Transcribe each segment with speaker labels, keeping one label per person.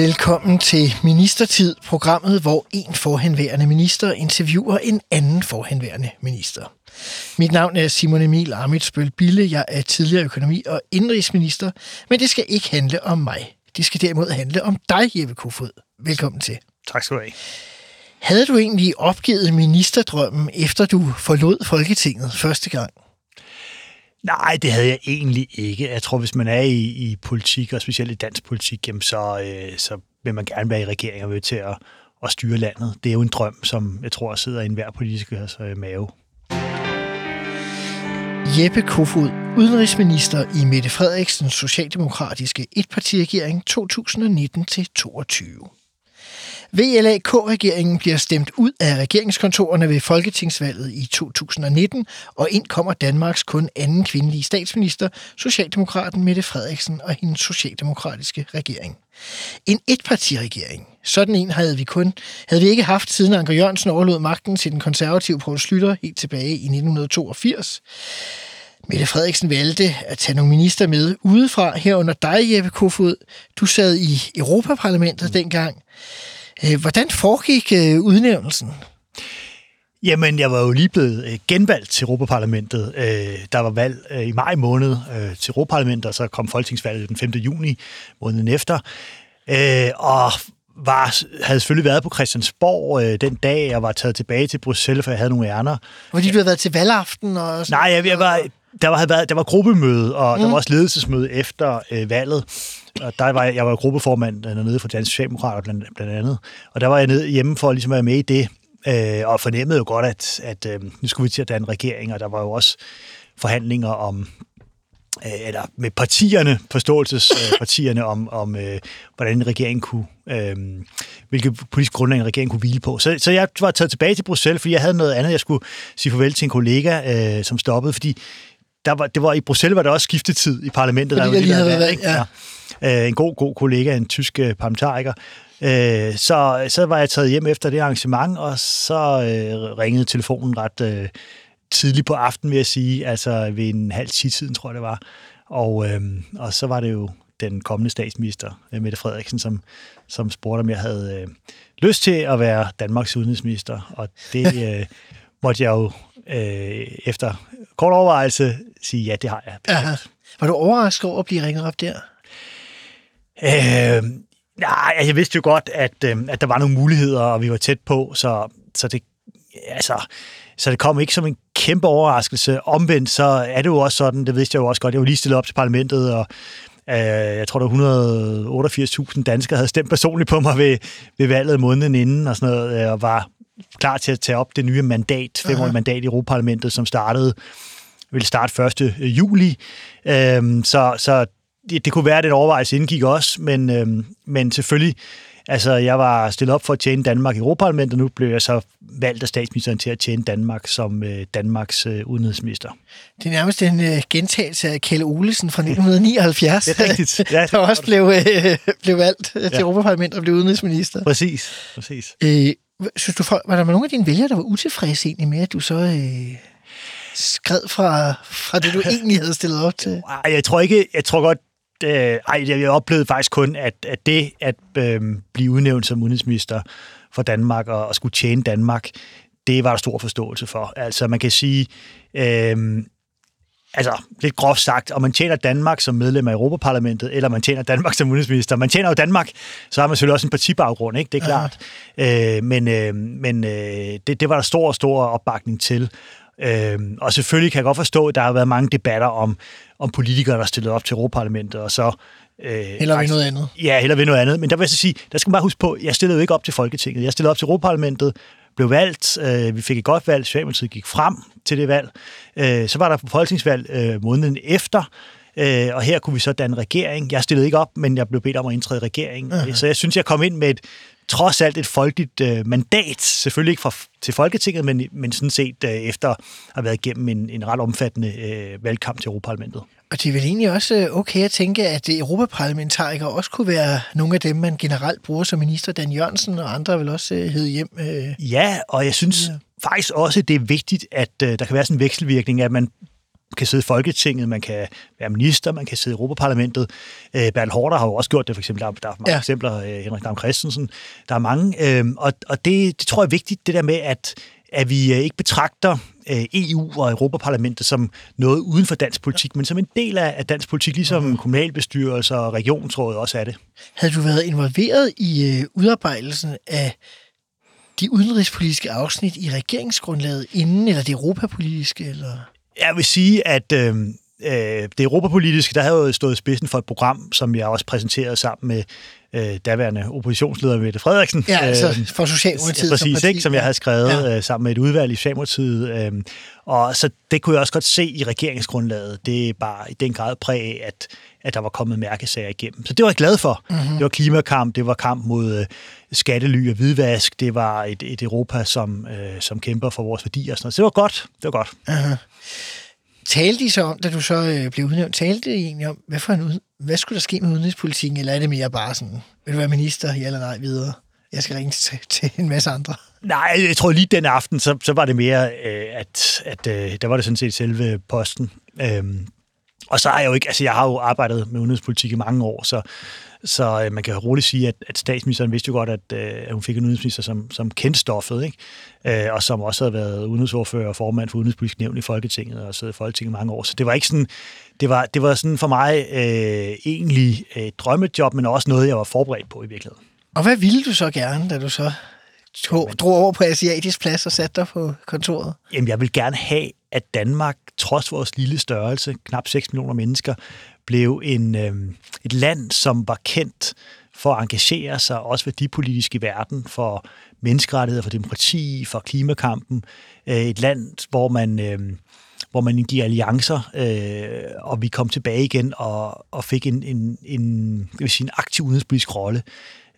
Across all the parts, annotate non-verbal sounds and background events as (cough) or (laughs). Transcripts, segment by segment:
Speaker 1: Velkommen til Ministertid, programmet, hvor en forhenværende minister interviewer en anden forhenværende minister. Mit navn er Simon Emil Amitsbøl Bille. Jeg er tidligere økonomi- og indrigsminister, men det skal ikke handle om mig. Det skal derimod handle om dig, Jeppe Kofod. Velkommen til.
Speaker 2: Tak skal du have.
Speaker 1: Havde du egentlig opgivet ministerdrømmen, efter du forlod Folketinget første gang?
Speaker 2: Nej, det havde jeg egentlig ikke. Jeg tror, hvis man er i, i politik, og specielt i dansk politik, jamen så, øh, så vil man gerne være i regering og vil til at, at styre landet. Det er jo en drøm, som jeg tror sidder i enhver politikers altså, øh, mave.
Speaker 1: Jeppe Kofod, udenrigsminister i Mette Frederiksens socialdemokratiske etpartiregering 2019-22. VLAK-regeringen bliver stemt ud af regeringskontorerne ved Folketingsvalget i 2019, og ind kommer Danmarks kun anden kvindelige statsminister, Socialdemokraten Mette Frederiksen og hendes socialdemokratiske regering. En etpartiregering. Sådan en havde vi kun havde vi ikke haft siden Anker Jørgensen overlod magten til den konservative Poul Slytter helt tilbage i 1982. Mette Frederiksen valgte at tage nogle minister med udefra, herunder dig, Jeppe Kofod. Du sad i Europaparlamentet mm. dengang. Hvordan foregik udnævnelsen?
Speaker 2: Jamen, jeg var jo lige blevet genvalgt til Europaparlamentet. Der var valg i maj måned til Europaparlamentet, og så kom folketingsvalget den 5. juni måneden efter. Og var, havde selvfølgelig været på Christiansborg den dag, jeg var taget tilbage til Bruxelles, for jeg havde nogle ærner.
Speaker 1: Fordi du havde været til valgaften? Og
Speaker 2: sådan Nej, jeg, jeg var, der var, havde været, der var gruppemøde, og mm. der var også ledelsesmøde efter øh, valget. Og der var jeg, jeg var gruppeformand dernede for Dansk Socialdemokrater blandt, blandt andet. Og der var jeg nede hjemme for ligesom at være med i det, øh, og fornemmede jo godt, at, at øh, nu skulle vi til at danne regering, og der var jo også forhandlinger om øh, eller med partierne, forståelsespartierne om, om øh, hvordan en regering kunne, øh, hvilket politisk grundlag en regering kunne hvile på. Så, så jeg var taget tilbage til Bruxelles, fordi jeg havde noget andet, jeg skulle sige farvel til en kollega, øh, som stoppede, fordi der var, det var, i Bruxelles var der også skiftetid i parlamentet.
Speaker 1: Fordi
Speaker 2: der
Speaker 1: jeg lige havde været, ja.
Speaker 2: ja. Øh, en god, god kollega, en tysk øh, parlamentariker. Øh, så, så var jeg taget hjem efter det arrangement, og så øh, ringede telefonen ret øh, tidligt på aftenen, vil jeg sige, altså ved en halv tiden, tror jeg det var. Og, øh, og så var det jo den kommende statsminister, Mette Frederiksen, som, som spurgte, om jeg havde øh, lyst til at være Danmarks udenrigsminister. Og det (laughs) øh, måtte jeg jo øh, efter kort overvejelse sige, ja, det har jeg.
Speaker 1: Aha. Var du overrasket over at blive ringet op der?
Speaker 2: Øh, nej, jeg vidste jo godt, at, øh, at der var nogle muligheder, og vi var tæt på, så, så det, altså, så det kom ikke som en kæmpe overraskelse. Omvendt så er det jo også sådan, det vidste jeg jo også godt, jeg var lige stillet op til parlamentet, og øh, jeg tror, der var 188.000 danskere havde stemt personligt på mig ved, ved valget måneden inden, og sådan noget, og var klar til at tage op det nye mandat, femårige mandat i Europaparlamentet, som startede vil starte 1. juli. Øhm, så så det, det kunne være, at den overvejelse indgik også, men, øhm, men selvfølgelig, altså jeg var stillet op for at tjene Danmark i Europaparlamentet, og nu blev jeg så valgt af statsministeren til at tjene Danmark som øh, Danmarks øh, udenrigsminister.
Speaker 1: Det er nærmest en øh, gentagelse af Kjell Olesen fra 1979, (laughs)
Speaker 2: det er rigtigt. Ja, (laughs)
Speaker 1: der også blev, øh, blev valgt til ja. Europaparlamentet og blev udenrigsminister.
Speaker 2: Præcis, præcis.
Speaker 1: Øh, synes du, var der nogle af dine vælgere, der var utilfredse egentlig med, at du så... Øh skred fra, fra det, du (laughs) egentlig havde stillet op til?
Speaker 2: Ej, jeg tror ikke, jeg tror godt, øh, ej, jeg oplevede faktisk kun, at, at det at øh, blive udnævnt som udenrigsminister for Danmark og, og skulle tjene Danmark, det var der stor forståelse for. Altså man kan sige, øh, altså lidt groft sagt, om man tjener Danmark som medlem af Europaparlamentet, eller man tjener Danmark som udenrigsminister. Man tjener jo Danmark, så har man selvfølgelig også en partibaggrund, ikke? det er klart. Ja. Øh, men øh, men øh, det, det var der stor, stor opbakning til. Øhm, og selvfølgelig kan jeg godt forstå, at der har været mange debatter om, om politikere, der stillede op til Europaparlamentet, og så...
Speaker 1: Øh, heller ved noget andet.
Speaker 2: Ja, heller ved noget andet. Men der vil jeg så sige, der skal man bare huske på, jeg stillede jo ikke op til Folketinget. Jeg stillede op til Europaparlamentet, blev valgt, øh, vi fik et godt valg, Socialdemokratiet gik frem til det valg. Øh, så var der folketingsvalg øh, måneden efter, øh, og her kunne vi så danne regering. Jeg stillede ikke op, men jeg blev bedt om at indtræde i regeringen. Uh-huh. Så jeg synes, jeg kom ind med et trods alt et folkeligt øh, mandat, selvfølgelig ikke fra, til Folketinget, men, men sådan set øh, efter at have været igennem en, en ret omfattende øh, valgkamp til Europaparlamentet.
Speaker 1: Og det er vel egentlig også øh, okay at tænke, at europaparlamentarikere også kunne være nogle af dem, man generelt bruger som minister. Dan Jørgensen og andre vil også øh, hedde hjem. Øh.
Speaker 2: Ja, og jeg synes ja. faktisk også, det er vigtigt, at øh, der kan være sådan en vekselvirkning, at man kan sidde i Folketinget, man kan være minister, man kan sidde i Europaparlamentet. Øh, Bertel Hårder har jo også gjort det, for eksempel. Der, der er mange ja. eksempler. Øh, Henrik Dam Christensen. Der er mange. Øh, og og det, det tror jeg er vigtigt, det der med, at, at vi øh, ikke betragter øh, EU og Europaparlamentet som noget uden for dansk politik, men som en del af dansk politik, ligesom mm. kommunalbestyrelser og regionsrådet også er det.
Speaker 1: Havde du været involveret i øh, udarbejdelsen af de udenrigspolitiske afsnit i regeringsgrundlaget inden, eller det europapolitiske? Eller?
Speaker 2: Jeg vil sige, at øh, det europapolitiske, der havde jo stået spidsen for et program, som jeg også præsenterede sammen med øh, daværende oppositionsleder Mette Frederiksen.
Speaker 1: Ja, altså øh, for Socialdemokratiet.
Speaker 2: Præcis, som, parti. ikke, som jeg havde skrevet ja. øh, sammen med et udvalg i Socialdemokratiet. Øh, og så det kunne jeg også godt se i regeringsgrundlaget. Det er bare i den grad præg af, at, at der var kommet mærkesager igennem. Så det var jeg glad for. Mm-hmm. Det var klimakamp, det var kamp mod øh, skattely og hvidvask, det var et, et Europa, som, øh, som kæmper for vores værdier. Og sådan noget. Så det var godt. Det var godt. Uh-huh.
Speaker 1: Talte de så om, da du så øh, blev udnævnt, talte de egentlig om, hvad, for en, hvad skulle der ske med udenrigspolitikken, eller er det mere bare sådan, vil du være minister, ja eller nej, videre? Jeg skal ringe til, til en masse andre.
Speaker 2: Nej, jeg tror lige den aften, så, så var det mere, øh, at, at øh, der var det sådan set selve posten. Øhm, og så har jeg jo ikke, altså jeg har jo arbejdet med udenrigspolitik i mange år, så, så øh, man kan roligt sige, at, at statsministeren vidste jo godt, at, øh, at hun fik en udenrigsminister, som, som kendte stoffet, ikke? Øh, og som også havde været udenrigsordfører og formand for udenrigspolitisk nævn i Folketinget og siddet i Folketinget i mange år. Så det var ikke sådan, det var, det var sådan for mig øh, egentlig et drømmejob, men også noget, jeg var forberedt på i virkeligheden.
Speaker 1: Og hvad ville du så gerne, da du så tog, drog over på asiatisk plads og satte dig på kontoret?
Speaker 2: Jamen, jeg vil gerne have, at Danmark, trods vores lille størrelse, knap 6 millioner mennesker, blev en, øh, et land, som var kendt for at engagere sig, også værdipolitisk i verden, for menneskerettigheder, for demokrati, for klimakampen. Øh, et land, hvor man, øh, hvor man indgiver alliancer, øh, og vi kom tilbage igen og, og fik en, en, en, jeg vil sige, en aktiv udenrigspolitisk rolle.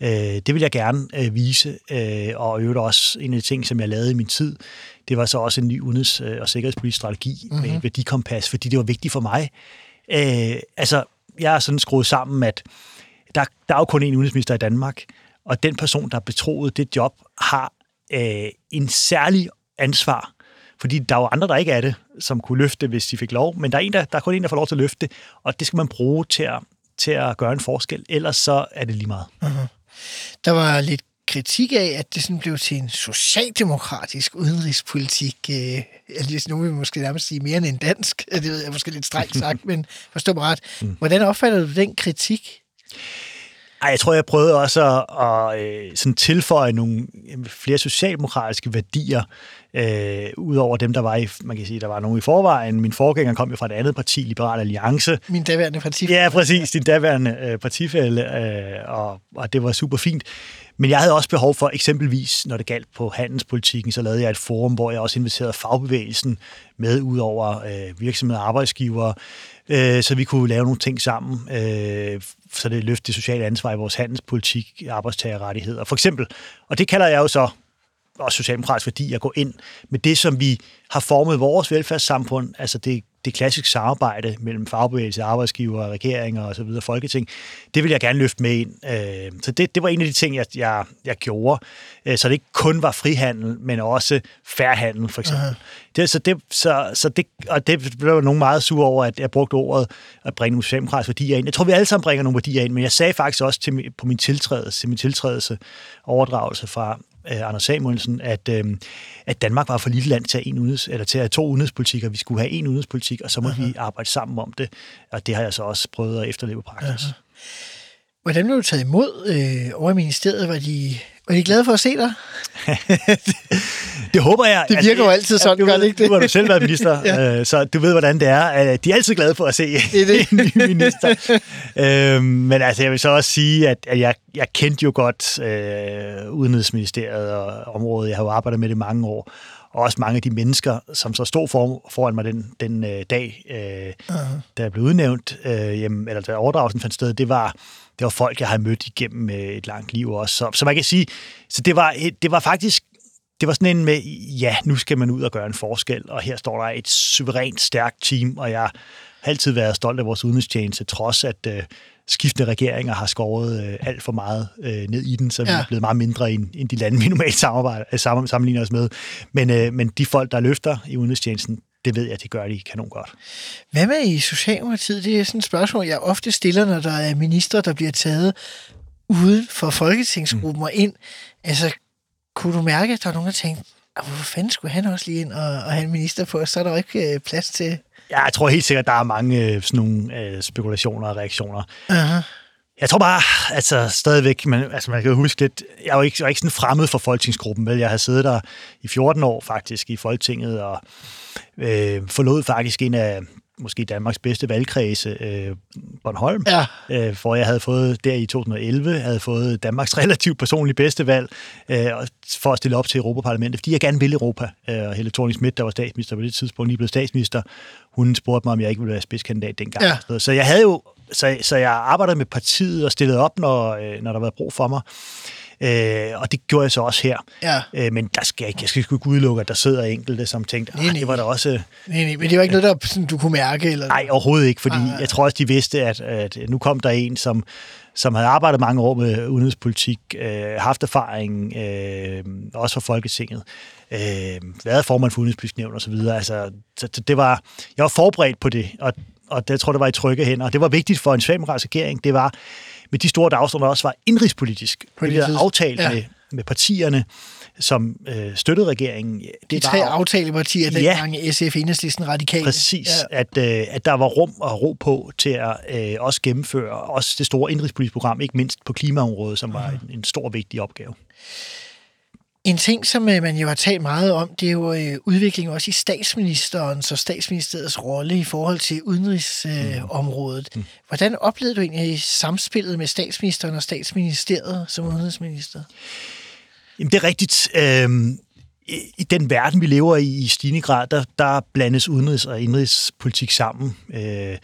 Speaker 2: Øh, det vil jeg gerne øh, vise, øh, og øvrigt også en af de ting, som jeg lavede i min tid, det var så også en ny udenrigs- og sikkerhedspolitisk strategi mm-hmm. med mhm. værdikompas, fordi det var vigtigt for mig, Øh, altså, jeg er sådan skruet sammen, at der, der er jo kun en udenrigsminister i Danmark, og den person, der er betroet det job, har øh, en særlig ansvar, fordi der er jo andre, der ikke er det, som kunne løfte, hvis de fik lov, men der er, en, der, der er kun en, der får lov til at løfte, og det skal man bruge til at, til at gøre en forskel, ellers så er det lige meget. Uh-huh.
Speaker 1: Der var lidt kritik af, at det sådan blev til en socialdemokratisk udenrigspolitik. Øh, altså, nu vil vi måske nærmest sige mere end en dansk. Det ved jeg måske lidt strengt sagt, (laughs) men forstå mig ret. Hvordan opfatter du den kritik?
Speaker 2: Ej, jeg tror, jeg prøvede også at, at øh, sådan tilføje nogle flere socialdemokratiske værdier, øh, udover dem, der var i, man kan sige, der var nogle i forvejen. Min forgænger kom jo fra et andet parti, Liberal Alliance.
Speaker 1: Min daværende partifælde.
Speaker 2: Ja, præcis, din daværende øh, partifælde, øh, og, og det var super fint. Men jeg havde også behov for, eksempelvis når det galt på handelspolitikken, så lavede jeg et forum, hvor jeg også inviterede fagbevægelsen med ud over øh, virksomheder og arbejdsgivere, øh, så vi kunne lave nogle ting sammen, øh, så det løftede det sociale ansvar i vores handelspolitik, arbejdstagerrettigheder for eksempel. Og det kalder jeg jo så også socialdemokratisk værdi at gå ind med det, som vi har formet vores velfærdssamfund, altså det det klassiske samarbejde mellem fagbevægelse, arbejdsgiver, regeringer og så videre, folketing, det vil jeg gerne løfte med ind. Øh, så det, det var en af de ting, jeg, jeg, jeg gjorde. Øh, så det ikke kun var frihandel, men også færhandel, for eksempel. Det, så det, så, så det, og det blev nogen meget sur over, at jeg brugte ordet at bringe nogle socialdemokratiske værdier ind. Jeg tror, vi alle sammen bringer nogle værdier ind, men jeg sagde faktisk også til, på min tiltrædelse, til min tiltrædelse overdragelse fra, øh, Anders Samuelsen, at, øh, at Danmark var for lille land til at, en udenrigs, eller til at have to udenrigspolitikker. Vi skulle have en udenrigspolitik, og så må Aha. vi arbejde sammen om det. Og det har jeg så også prøvet at efterleve praksis. Aha.
Speaker 1: Hvordan blev du taget imod øh, over i ministeriet? Var de, var de glade for at se dig? (laughs)
Speaker 2: det håber jeg.
Speaker 1: Det virker altså, jo altid sådan,
Speaker 2: du
Speaker 1: gør det ikke det?
Speaker 2: Du har du selv været (laughs) minister, ja. øh, så du ved, hvordan det er. De er altid glade for at se det det. (laughs) en ny minister. øh, men altså, jeg vil så også sige, at, at jeg, jeg kendte jo godt øh, Udenrigsministeriet og området. Jeg har jo arbejdet med det mange år. Og også mange af de mennesker, som så stod for, foran mig den, den øh, dag, øh, uh-huh. da jeg blev udnævnt, øh, jamen, eller da overdragelsen fandt sted, det var, det var folk, jeg har mødt igennem øh, et langt liv også. Så, så man kan sige, så det var, det var faktisk det var sådan en med, ja, nu skal man ud og gøre en forskel, og her står der et suverænt stærkt team, og jeg har altid været stolt af vores udenrigstjeneste, trods at øh, skiftende regeringer har skåret øh, alt for meget øh, ned i den, så ja. vi er blevet meget mindre end, end de lande, vi normalt samarbejder, øh, sammen, sammenligner os med. Men, øh, men de folk, der løfter i udenrigstjenesten, det ved jeg, de gør de kanon godt.
Speaker 1: Hvad med i Socialdemokratiet? Det er sådan et spørgsmål, jeg ofte stiller, når der er ministre, der bliver taget uden for folketingsgruppen mm. og ind. Altså, kunne du mærke, at der var nogen, der tænkte, hvorfor fanden skulle han også lige ind og, og have en minister på, så er der jo ikke øh, plads til...
Speaker 2: Ja, jeg tror helt sikkert, der er mange øh, sådan nogle øh, spekulationer og reaktioner. Uh-huh. Jeg tror bare, altså stadigvæk, man, altså man kan huske lidt, jeg er jo ikke, jeg er ikke sådan fremmed for folketingsgruppen, vel? Jeg har siddet der i 14 år faktisk i Folketinget, og øh, forlod faktisk en af måske Danmarks bedste valgkredse, øh, Bornholm, ja. øh, for jeg havde fået der i 2011, havde fået Danmarks (laughs) relativt personlige bedste valg øh, for at stille op til Europaparlamentet, fordi jeg gerne vil Europa. Øh, og Helle thorning Schmidt, der var statsminister på det tidspunkt, lige blev statsminister, hun spurgte mig, om jeg ikke ville være spidskandidat dengang. Ja. Så jeg havde jo så, så jeg arbejdede med partiet og stillede op, når, øh, når der var brug for mig. Øh, og det gjorde jeg så også her. Ja. Øh, men der skal jeg, jeg skal ikke udelukke, at der sidder enkelte, som tænkte, nej, nej. det var der også...
Speaker 1: Nej, nej, men det var ikke noget, der sådan, du kunne mærke? Eller?
Speaker 2: Nej, overhovedet ikke, fordi ah, jeg tror også, de vidste, at, at nu kom der en, som, som havde arbejdet mange år med udenrigspolitik, øh, haft erfaring, øh, også fra Folketinget, øh, været formand for udenrigspolitisk nævn osv. Altså, det, det var, jeg var forberedt på det, og, og det jeg tror det var i trygge hænder. Og det var vigtigt for en socialdemokratisk regering, det var, med de store dagsordner også var indrigspolitisk. Vi havde aftalt ja. med, med partierne, som øh, støttede regeringen. Det
Speaker 1: de tre var, aftalepartier, dengang ja, SF, Enhedslisten, Radikale.
Speaker 2: Præcis, ja. at, øh, at der var rum og ro på til at øh, også gennemføre også det store indrigspolitiske program, ikke mindst på klimaområdet, som var en, en stor vigtig opgave.
Speaker 1: En ting, som øh, man jo har talt meget om, det er jo øh, udviklingen også i statsministerens og statsministeriets rolle i forhold til udenrigsområdet. Mm. Hvordan oplevede du egentlig samspillet med statsministeren og statsministeriet som udenrigsminister?
Speaker 2: Jamen, det er rigtigt. Øhm i den verden, vi lever i i stigende grad, der, der blandes udenrigs- og indrigspolitik sammen. Øh,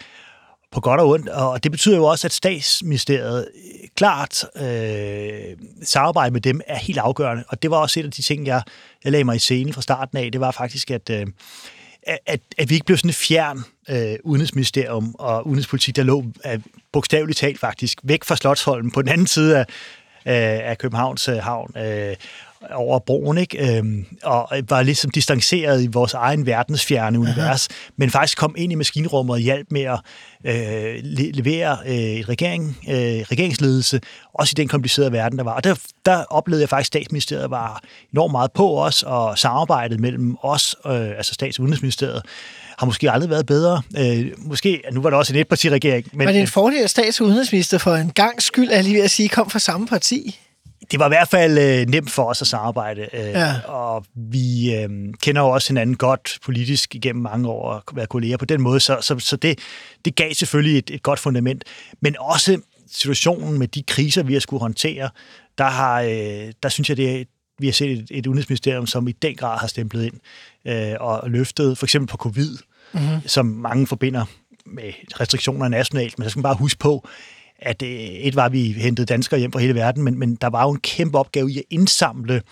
Speaker 2: på godt og ondt, og det betyder jo også, at statsministeriet øh, klart øh, samarbejde med dem er helt afgørende, og det var også et af de ting, jeg, jeg lagde mig i scenen fra starten af, det var faktisk, at, øh, at, at vi ikke blev sådan et fjern øh, udenrigsministerium og udenrigspolitik, der lå øh, bogstaveligt talt faktisk væk fra Slottsholmen på den anden side af, øh, af Københavns øh, havn. Øh, over broen, ikke? Øhm, og var ligesom distanceret i vores egen verdensfjerne univers, Aha. men faktisk kom ind i maskinrummet og hjalp med at øh, levere øh, et regering, øh, regeringsledelse, også i den komplicerede verden, der var. Og der, der oplevede jeg faktisk, at statsministeriet var enormt meget på os, og samarbejdet mellem os, øh, altså stats- og udenrigsministeriet, har måske aldrig været bedre. Øh, måske, nu var det også en etpartiregering.
Speaker 1: Men, var det en fordel, at stats- og udenrigsminister for en gang skyld, er lige ved at sige, kom fra samme parti?
Speaker 2: Det var i hvert fald øh, nemt for os at samarbejde, øh, ja. og vi øh, kender jo også hinanden godt politisk igennem mange år og været kolleger på den måde, så, så, så det, det gav selvfølgelig et, et godt fundament. Men også situationen med de kriser, vi har skulle håndtere, der, har, øh, der synes jeg, det, vi har set et, et udenrigsministerium, som i den grad har stemplet ind øh, og løftet, for eksempel på covid, mm-hmm. som mange forbinder med restriktioner nationalt, men så skal man bare huske på, at øh, et var, at vi hentede danskere hjem fra hele verden, men, men der var jo en kæmpe opgave i at indsamle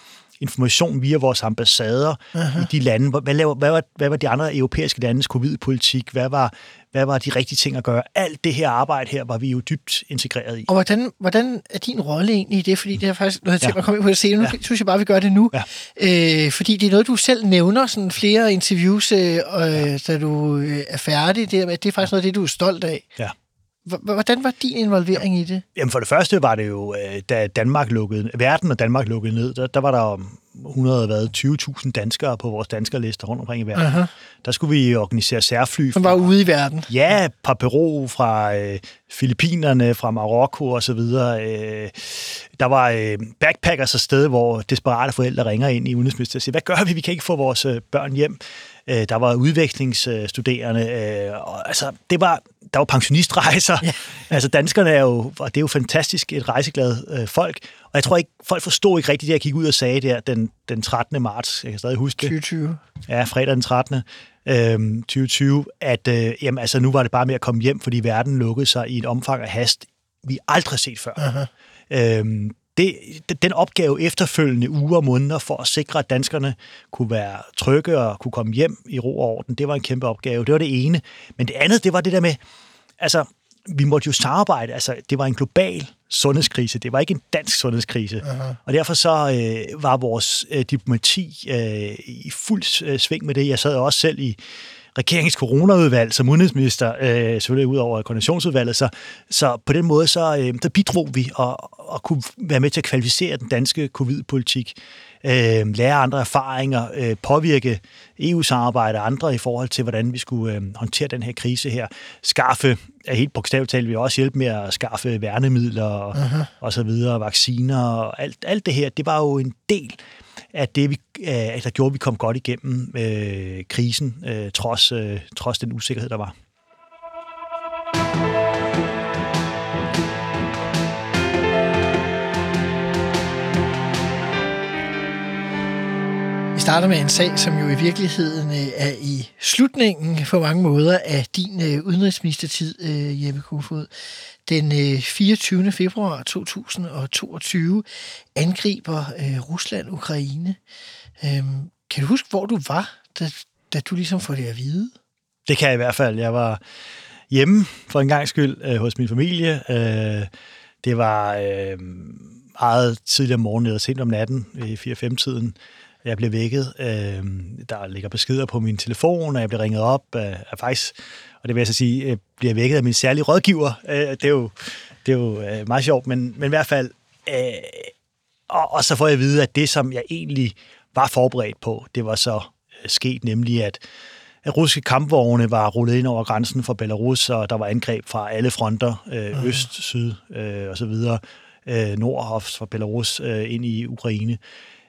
Speaker 2: information via vores ambassader uh-huh. i de lande. Hvad, laver, hvad, var, hvad var de andre europæiske landes covid-politik? Hvad var, hvad var de rigtige ting at gøre? Alt det her arbejde her var vi jo dybt integreret i.
Speaker 1: Og hvordan, hvordan er din rolle egentlig i det? Fordi det er faktisk noget, jeg tænker ja. at komme ind på det senere. Nu ja. synes jeg bare, at vi gør det nu. Ja. Øh, fordi det er noget, du selv nævner, sådan flere interviews, øh, ja. da du øh, er færdig. Det, det er faktisk noget af det, du er stolt af.
Speaker 2: Ja.
Speaker 1: Hvordan var din involvering i det?
Speaker 2: Jamen for det første var det jo, øh, da Danmark lukkede, verden og Danmark lukkede ned, der, der var der 120.000 danskere på vores danskerliste rundt omkring i verden. Uh-huh. Der skulle vi organisere særfly.
Speaker 1: Som var ude i verden?
Speaker 2: Ja, fra Peru, fra øh, Filippinerne, fra Marokko og så videre. Øh, der var øh, backpackers et sted, hvor desperate forældre ringer ind i udenrigsministeriet og siger, hvad gør vi? Vi kan ikke få vores øh, børn hjem. Øh, der var udvekslingsstuderende. Øh, og, altså, det var, der var pensionistrejser. (laughs) Ja. altså, danskerne er jo, og det er jo fantastisk, et rejseglad øh, folk. Og jeg tror ikke, folk forstod ikke rigtigt det, jeg gik ud og sagde der den, den 13. marts. Jeg kan stadig huske det.
Speaker 1: 2020.
Speaker 2: Ja, fredag den 13. Øh, 2020, at øh, jamen, altså, nu var det bare med at komme hjem, fordi verden lukkede sig i et omfang af hast, vi aldrig set før. Øhm, det, den opgave efterfølgende uger og måneder for at sikre, at danskerne kunne være trygge og kunne komme hjem i ro og orden, det var en kæmpe opgave. Det var det ene. Men det andet, det var det der med, altså, vi måtte jo samarbejde. Altså, det var en global sundhedskrise. Det var ikke en dansk sundhedskrise. Uh-huh. Og derfor så øh, var vores øh, diplomati øh, i fuld øh, sving med det. Jeg sad også selv i regeringens coronaudvalg som udenrigsminister, øh, selvfølgelig ud over koordinationsudvalget, så, så på den måde så, øh, der bidrog vi og, og kunne være med til at kvalificere den danske covid-politik, øh, lære andre erfaringer, øh, påvirke EU-samarbejde og andre i forhold til, hvordan vi skulle øh, håndtere den her krise her. Skaffe, er helt bogstaveligt talt, vi også hjælpe med at skaffe værnemidler og, uh-huh. og så videre, vacciner og alt, alt det her, det var jo en del at det, vi, øh, at der gjorde, at vi kom godt igennem øh, krisen, øh, trods, øh, trods den usikkerhed, der var.
Speaker 1: Vi starter med en sag, som jo i virkeligheden øh, er i slutningen på mange måder af din øh, udenrigsministertid, Jeppe Kofod. Den øh, 24. februar 2022 angriber øh, Rusland Ukraine. Øhm, kan du huske, hvor du var, da, da du ligesom får det at vide?
Speaker 2: Det kan jeg i hvert fald. Jeg var hjemme for en gang skyld øh, hos min familie. Øh, det var øh, meget tidligere om morgenen eller sent om natten i 4-5-tiden. Jeg blev vækket. Øh, der ligger beskeder på min telefon, og jeg blev ringet op af, af faktisk, og det vil jeg så sige, jeg bliver vækket af min særlige rådgiver. Øh, det er jo, det er jo øh, meget sjovt, men, men i hvert fald, øh, og, og så får jeg at vide, at det, som jeg egentlig var forberedt på, det var så øh, sket, nemlig at at russiske kampvogne var rullet ind over grænsen for Belarus, og der var angreb fra alle fronter, øh, øst, syd øh, og så videre, øh, nord fra Belarus øh, ind i Ukraine.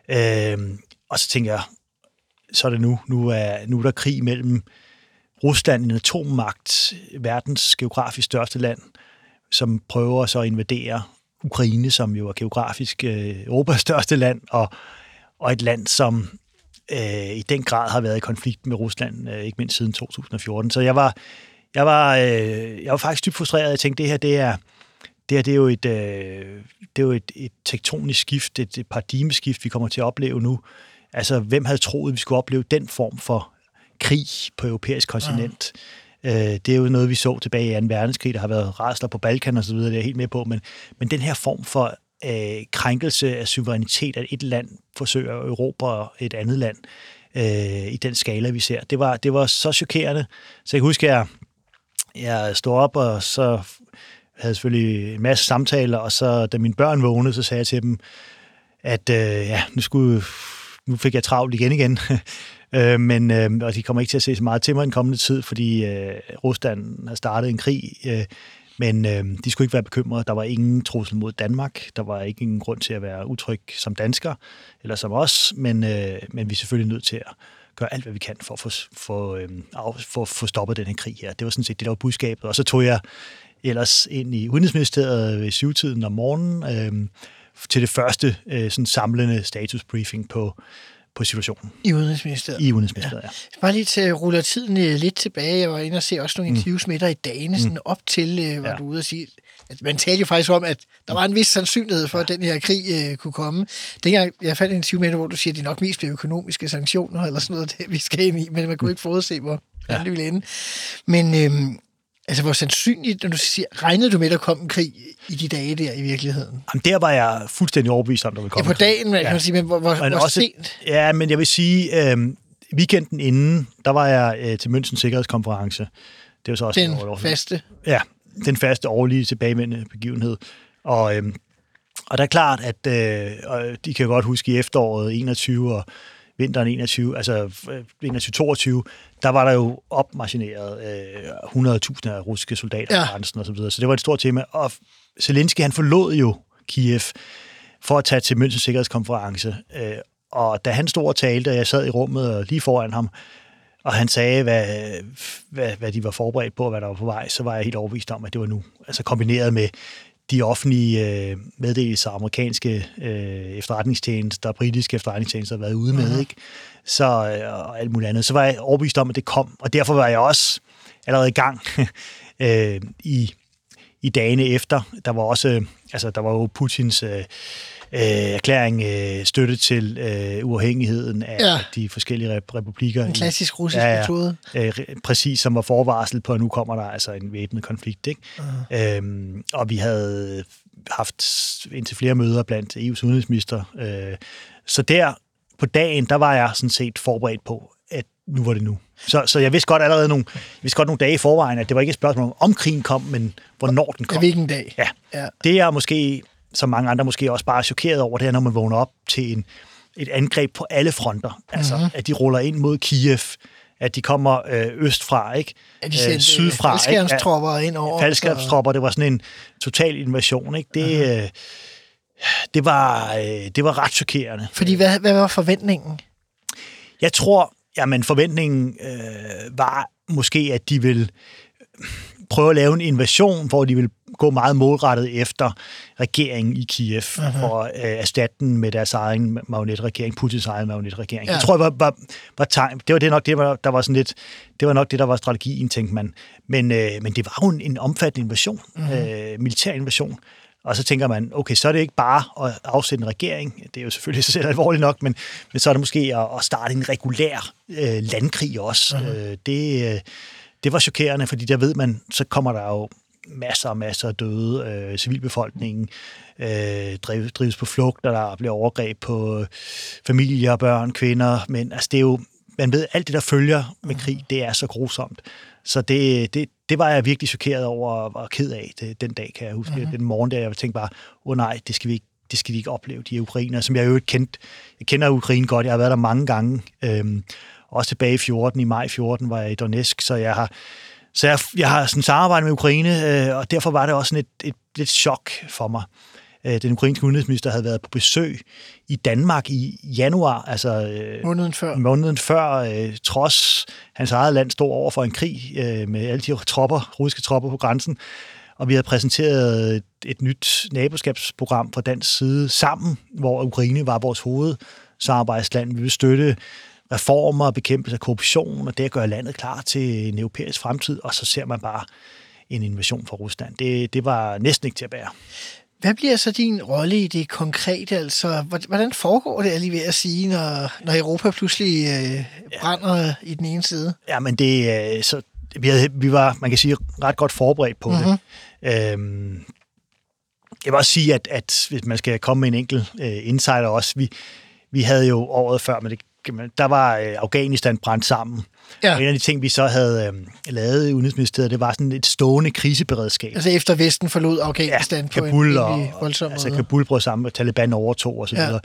Speaker 2: Øh, og så tænker jeg, så er det nu. Nu er, nu er der krig mellem Rusland, en atommagt, verdens geografisk største land, som prøver så at invadere Ukraine, som jo er geografisk øh, Europas (laughs) største land, og, og et land, som øh, i den grad har været i konflikt med Rusland, øh, ikke mindst siden 2014. Så jeg var, jeg var, øh, jeg var faktisk dybt frustreret. Jeg tænkte, det her, det er, det her, det er jo et, øh, det er jo et, et tektonisk skift, et, et paradigmeskift, vi kommer til at opleve nu. Altså, hvem havde troet, vi skulle opleve den form for krig på europæisk kontinent? Ja. Øh, det er jo noget, vi så tilbage i 2. verdenskrig, der har været rasler på Balkan og så videre, det er jeg helt med på, men, men den her form for øh, krænkelse af suverænitet, at et land forsøger at erobre et andet land øh, i den skala, vi ser. Det var, det var så chokerende. Så jeg kan huske, at jeg, jeg stod op, og så havde selvfølgelig en masse samtaler, og så da mine børn vågnede, så sagde jeg til dem, at øh, ja, nu, skulle, nu fik jeg travlt igen igen. (laughs) øh, men, øh, og de kommer ikke til at se så meget til mig den kommende tid, fordi øh, Rusland har startet en krig. Øh, men øh, de skulle ikke være bekymrede. Der var ingen trussel mod Danmark. Der var ikke ingen grund til at være utryg som dansker eller som os. Men, øh, men vi er selvfølgelig nødt til at gøre alt, hvad vi kan for at få, øh, for, øh, for, for stoppet den her krig her. Det var sådan set det, der var budskabet. Og så tog jeg ellers ind i Udenrigsministeriet ved syvtiden om morgenen øh, til det første øh, sådan samlende statusbriefing på på situationen.
Speaker 1: I Udenrigsministeriet?
Speaker 2: I Udenrigsministeriet, ja.
Speaker 1: ja. Bare lige til at rulle tiden øh, lidt tilbage. Jeg var inde og se også nogle mm. interviews med dig i dagene, sådan mm. op til, øh, var ja. du ude og sige, at man talte jo faktisk om, at der var en vis sandsynlighed for, ja. at den her krig uh, kunne komme. Dengang jeg fandt en interview med dig, hvor du siger, at det nok mest bliver økonomiske sanktioner, eller sådan noget, (laughs) det vi skal ind i, men man kunne mm. ikke forudse, hvor ja. det ville ende. Men øhm, Altså, hvor sandsynligt, når du siger, regnede du med, at der kom en krig i de dage der i virkeligheden?
Speaker 2: Jamen, der var jeg fuldstændig overbevist om, der ville komme
Speaker 1: Ja, på dagen, ja. kan man sige, men hvor, hvor, men hvor også, sent?
Speaker 2: Ja, men jeg vil sige, øh, weekenden inden, der var jeg øh, til München Sikkerhedskonference. Det var så også
Speaker 1: den år, faste?
Speaker 2: Ja, den faste årlige tilbagevendende begivenhed. Og, øh, og der er klart, at øh, og de kan godt huske i efteråret 21 og vinteren 21, altså 21-22, der var der jo opmargineret øh, 100.000 af russiske soldater ja. grænsen og så videre. Så det var et stort tema. Og Zelensky, han forlod jo Kiev for at tage til Münchens Sikkerhedskonference. Øh, og da han stod og talte, og jeg sad i rummet og lige foran ham, og han sagde, hvad, hvad, hvad de var forberedt på, og hvad der var på vej, så var jeg helt overbevist om, at det var nu. Altså kombineret med de offentlige øh, meddelelser, amerikanske øh, efterretningstjenester, britiske efterretningstjenester har været ude med,
Speaker 1: Mhm.
Speaker 2: ikke? Så, øh, og alt muligt andet. Så var jeg overbevist om, at det kom, og derfor var jeg også allerede i gang (laughs) øh, i, i dagene efter. Der var også, øh, altså der var jo Putins øh, øh, erklæring øh, støtte til øh, uafhængigheden af
Speaker 1: Ja.
Speaker 2: de forskellige rep- republikker.
Speaker 1: En klassisk russisk
Speaker 2: Ja,
Speaker 1: metode.
Speaker 2: øh, præcis som var forvarsel på, at nu kommer der altså en væbnet konflikt. Ikke? Uh-huh. Øhm, og vi havde haft indtil flere møder blandt EU's udenrigsminister. Øh, så der på dagen, der var jeg sådan set forberedt på, at nu var det nu. Så, så jeg vidste godt allerede nogle, jeg vidste godt nogle dage i forvejen, at det var ikke et spørgsmål om, om krigen kom, men hvornår den kom.
Speaker 1: hvilken dag?
Speaker 2: Ja.
Speaker 1: Ja.
Speaker 2: Det er måske, som mange andre måske også bare er chokeret over, det er, når man vågner op til en, et angreb på alle fronter. Altså,
Speaker 1: Mhm.
Speaker 2: mm-hmm. at de ruller ind mod Kiev, at de kommer øh, østfra, ikke?
Speaker 1: At de sendte
Speaker 2: Øh, sydfra. ikke?
Speaker 1: faldskærmstropper ind over.
Speaker 2: Faldskærmstropper, det var sådan en total invasion, ikke? Det, øh, det, var, øh, det var ret chokerende.
Speaker 1: Fordi hvad, hvad var forventningen?
Speaker 2: Jeg tror, jamen forventningen øh, var måske, at de vil prøve at lave en invasion, hvor de vil gå meget målrettet efter regeringen i Kiev, uh-huh. for at øh, erstatte den med deres egen marionetregering, Putins egen marionetregering.
Speaker 1: Ja.
Speaker 2: Jeg tror, det var, var, var tegn. Det var det nok, det var, der var sådan lidt, det var nok det, der var strategien, tænkte man. Men, øh, men det var jo en, en omfattende invasion, uh-huh. øh, militær invasion. Og så tænker man, okay, så er det ikke bare at afsætte en regering, det er jo selvfølgelig sig selv alvorligt nok, men, men så er det måske at, at starte en regulær øh, landkrig også. Uh-huh. Øh, det, øh, det var chokerende, fordi der ved man, så kommer der jo masser og masser af døde. Øh, civilbefolkningen øh, drives, drives på flugt, og der bliver overgreb på familier, børn, kvinder. Men altså, det er jo, man ved, alt det, der følger med krig, det er så grusomt. Så det, det, det var jeg virkelig chokeret over og var ked af det, den dag, kan jeg huske. Mm-hmm. Den morgen der, jeg tænkte bare, åh oh, nej, det skal vi ikke det skal de ikke opleve, de ukrainer, som jeg jo ikke kendt. Jeg kender Ukraine godt, jeg har været der mange gange. Øhm, også tilbage i 14, i maj 14 var jeg i Donetsk, så jeg har, så jeg, jeg har sådan samarbejdet med Ukraine, øh, og derfor var det også sådan et, et lidt chok for mig. Øh, den ukrainske udenrigsminister havde været på besøg i Danmark i januar, altså øh,
Speaker 1: Måneden før.
Speaker 2: måneden før, øh, trods hans eget land stod over for en krig med alle de tropper, russiske tropper på grænsen, og vi havde præsenteret et, et nyt naboskabsprogram fra dansk side sammen, hvor Ukraine var vores hovedsamarbejdsland. Vi ville støtte reformer, bekæmpelse af korruption, og det at gøre landet klar til en europæisk fremtid, og så ser man bare en invasion fra Rusland. Det, det var næsten ikke til at bære.
Speaker 1: Hvad bliver så din rolle i det konkrete? Altså, hvordan foregår det, jeg lige ved at sige, når, når Europa pludselig øh, brænder ja. i den ene side?
Speaker 2: Ja, men det, øh, så, vi, havde, vi var, man kan sige, ret godt forberedt på mm-hmm. det. Øhm, jeg vil også sige, at, at hvis man skal komme med en enkelt øh, insider også, vi, vi havde jo året før, men det, der var øh, Afghanistan brændt sammen. Ja. Og en af de ting, vi så havde øh, lavet i Udenrigsministeriet, det var sådan et stående kriseberedskab.
Speaker 1: Altså efter Vesten forlod Afghanistan
Speaker 2: ja,
Speaker 1: på
Speaker 2: Kabul
Speaker 1: en
Speaker 2: og,
Speaker 1: voldsom
Speaker 2: altså
Speaker 1: måde.
Speaker 2: Kabul brød sammen, og Taliban overtog osv., ja.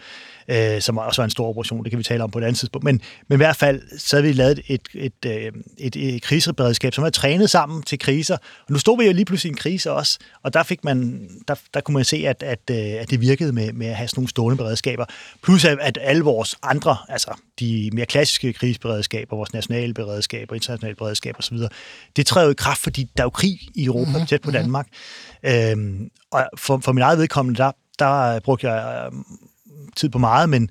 Speaker 2: Øh, som også var en stor operation, det kan vi tale om på et andet tidspunkt. Men, men i hvert fald, så havde vi lavet et, et, et, et, et kriseberedskab, som er trænet sammen til kriser. Og nu stod vi jo lige pludselig i en krise også, og der, fik man, der, der kunne man se, at, at, at det virkede med, med at have sådan nogle stående beredskaber. Plus at, at alle vores andre, altså de mere klassiske kriseberedskaber, vores nationale beredskaber, internationale beredskaber osv., det træder jo i kraft, fordi der er jo krig i Europa, mm-hmm. tæt på Danmark. Øhm, og for, for min eget vedkommende, der, der brugte jeg øh, tid på meget, men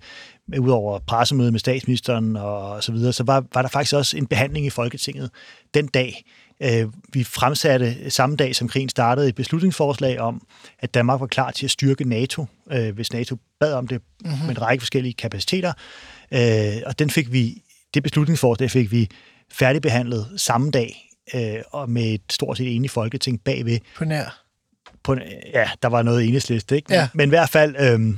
Speaker 2: udover pressemøde med statsministeren og så videre, så var, var der faktisk også en behandling i Folketinget den dag. Øh, vi fremsatte samme dag, som krigen startede, et beslutningsforslag om, at Danmark var klar til at styrke NATO, øh, hvis NATO bad om det mm-hmm. med en række forskellige kapaciteter. Øh, og den fik vi, det beslutningsforslag fik vi færdigbehandlet samme dag, øh, og med et stort set enigt folketing bagved.
Speaker 1: På nær?
Speaker 2: På, ja, der var noget enhedsliste, ikke? Men,
Speaker 1: ja.
Speaker 2: men i hvert fald... Øh,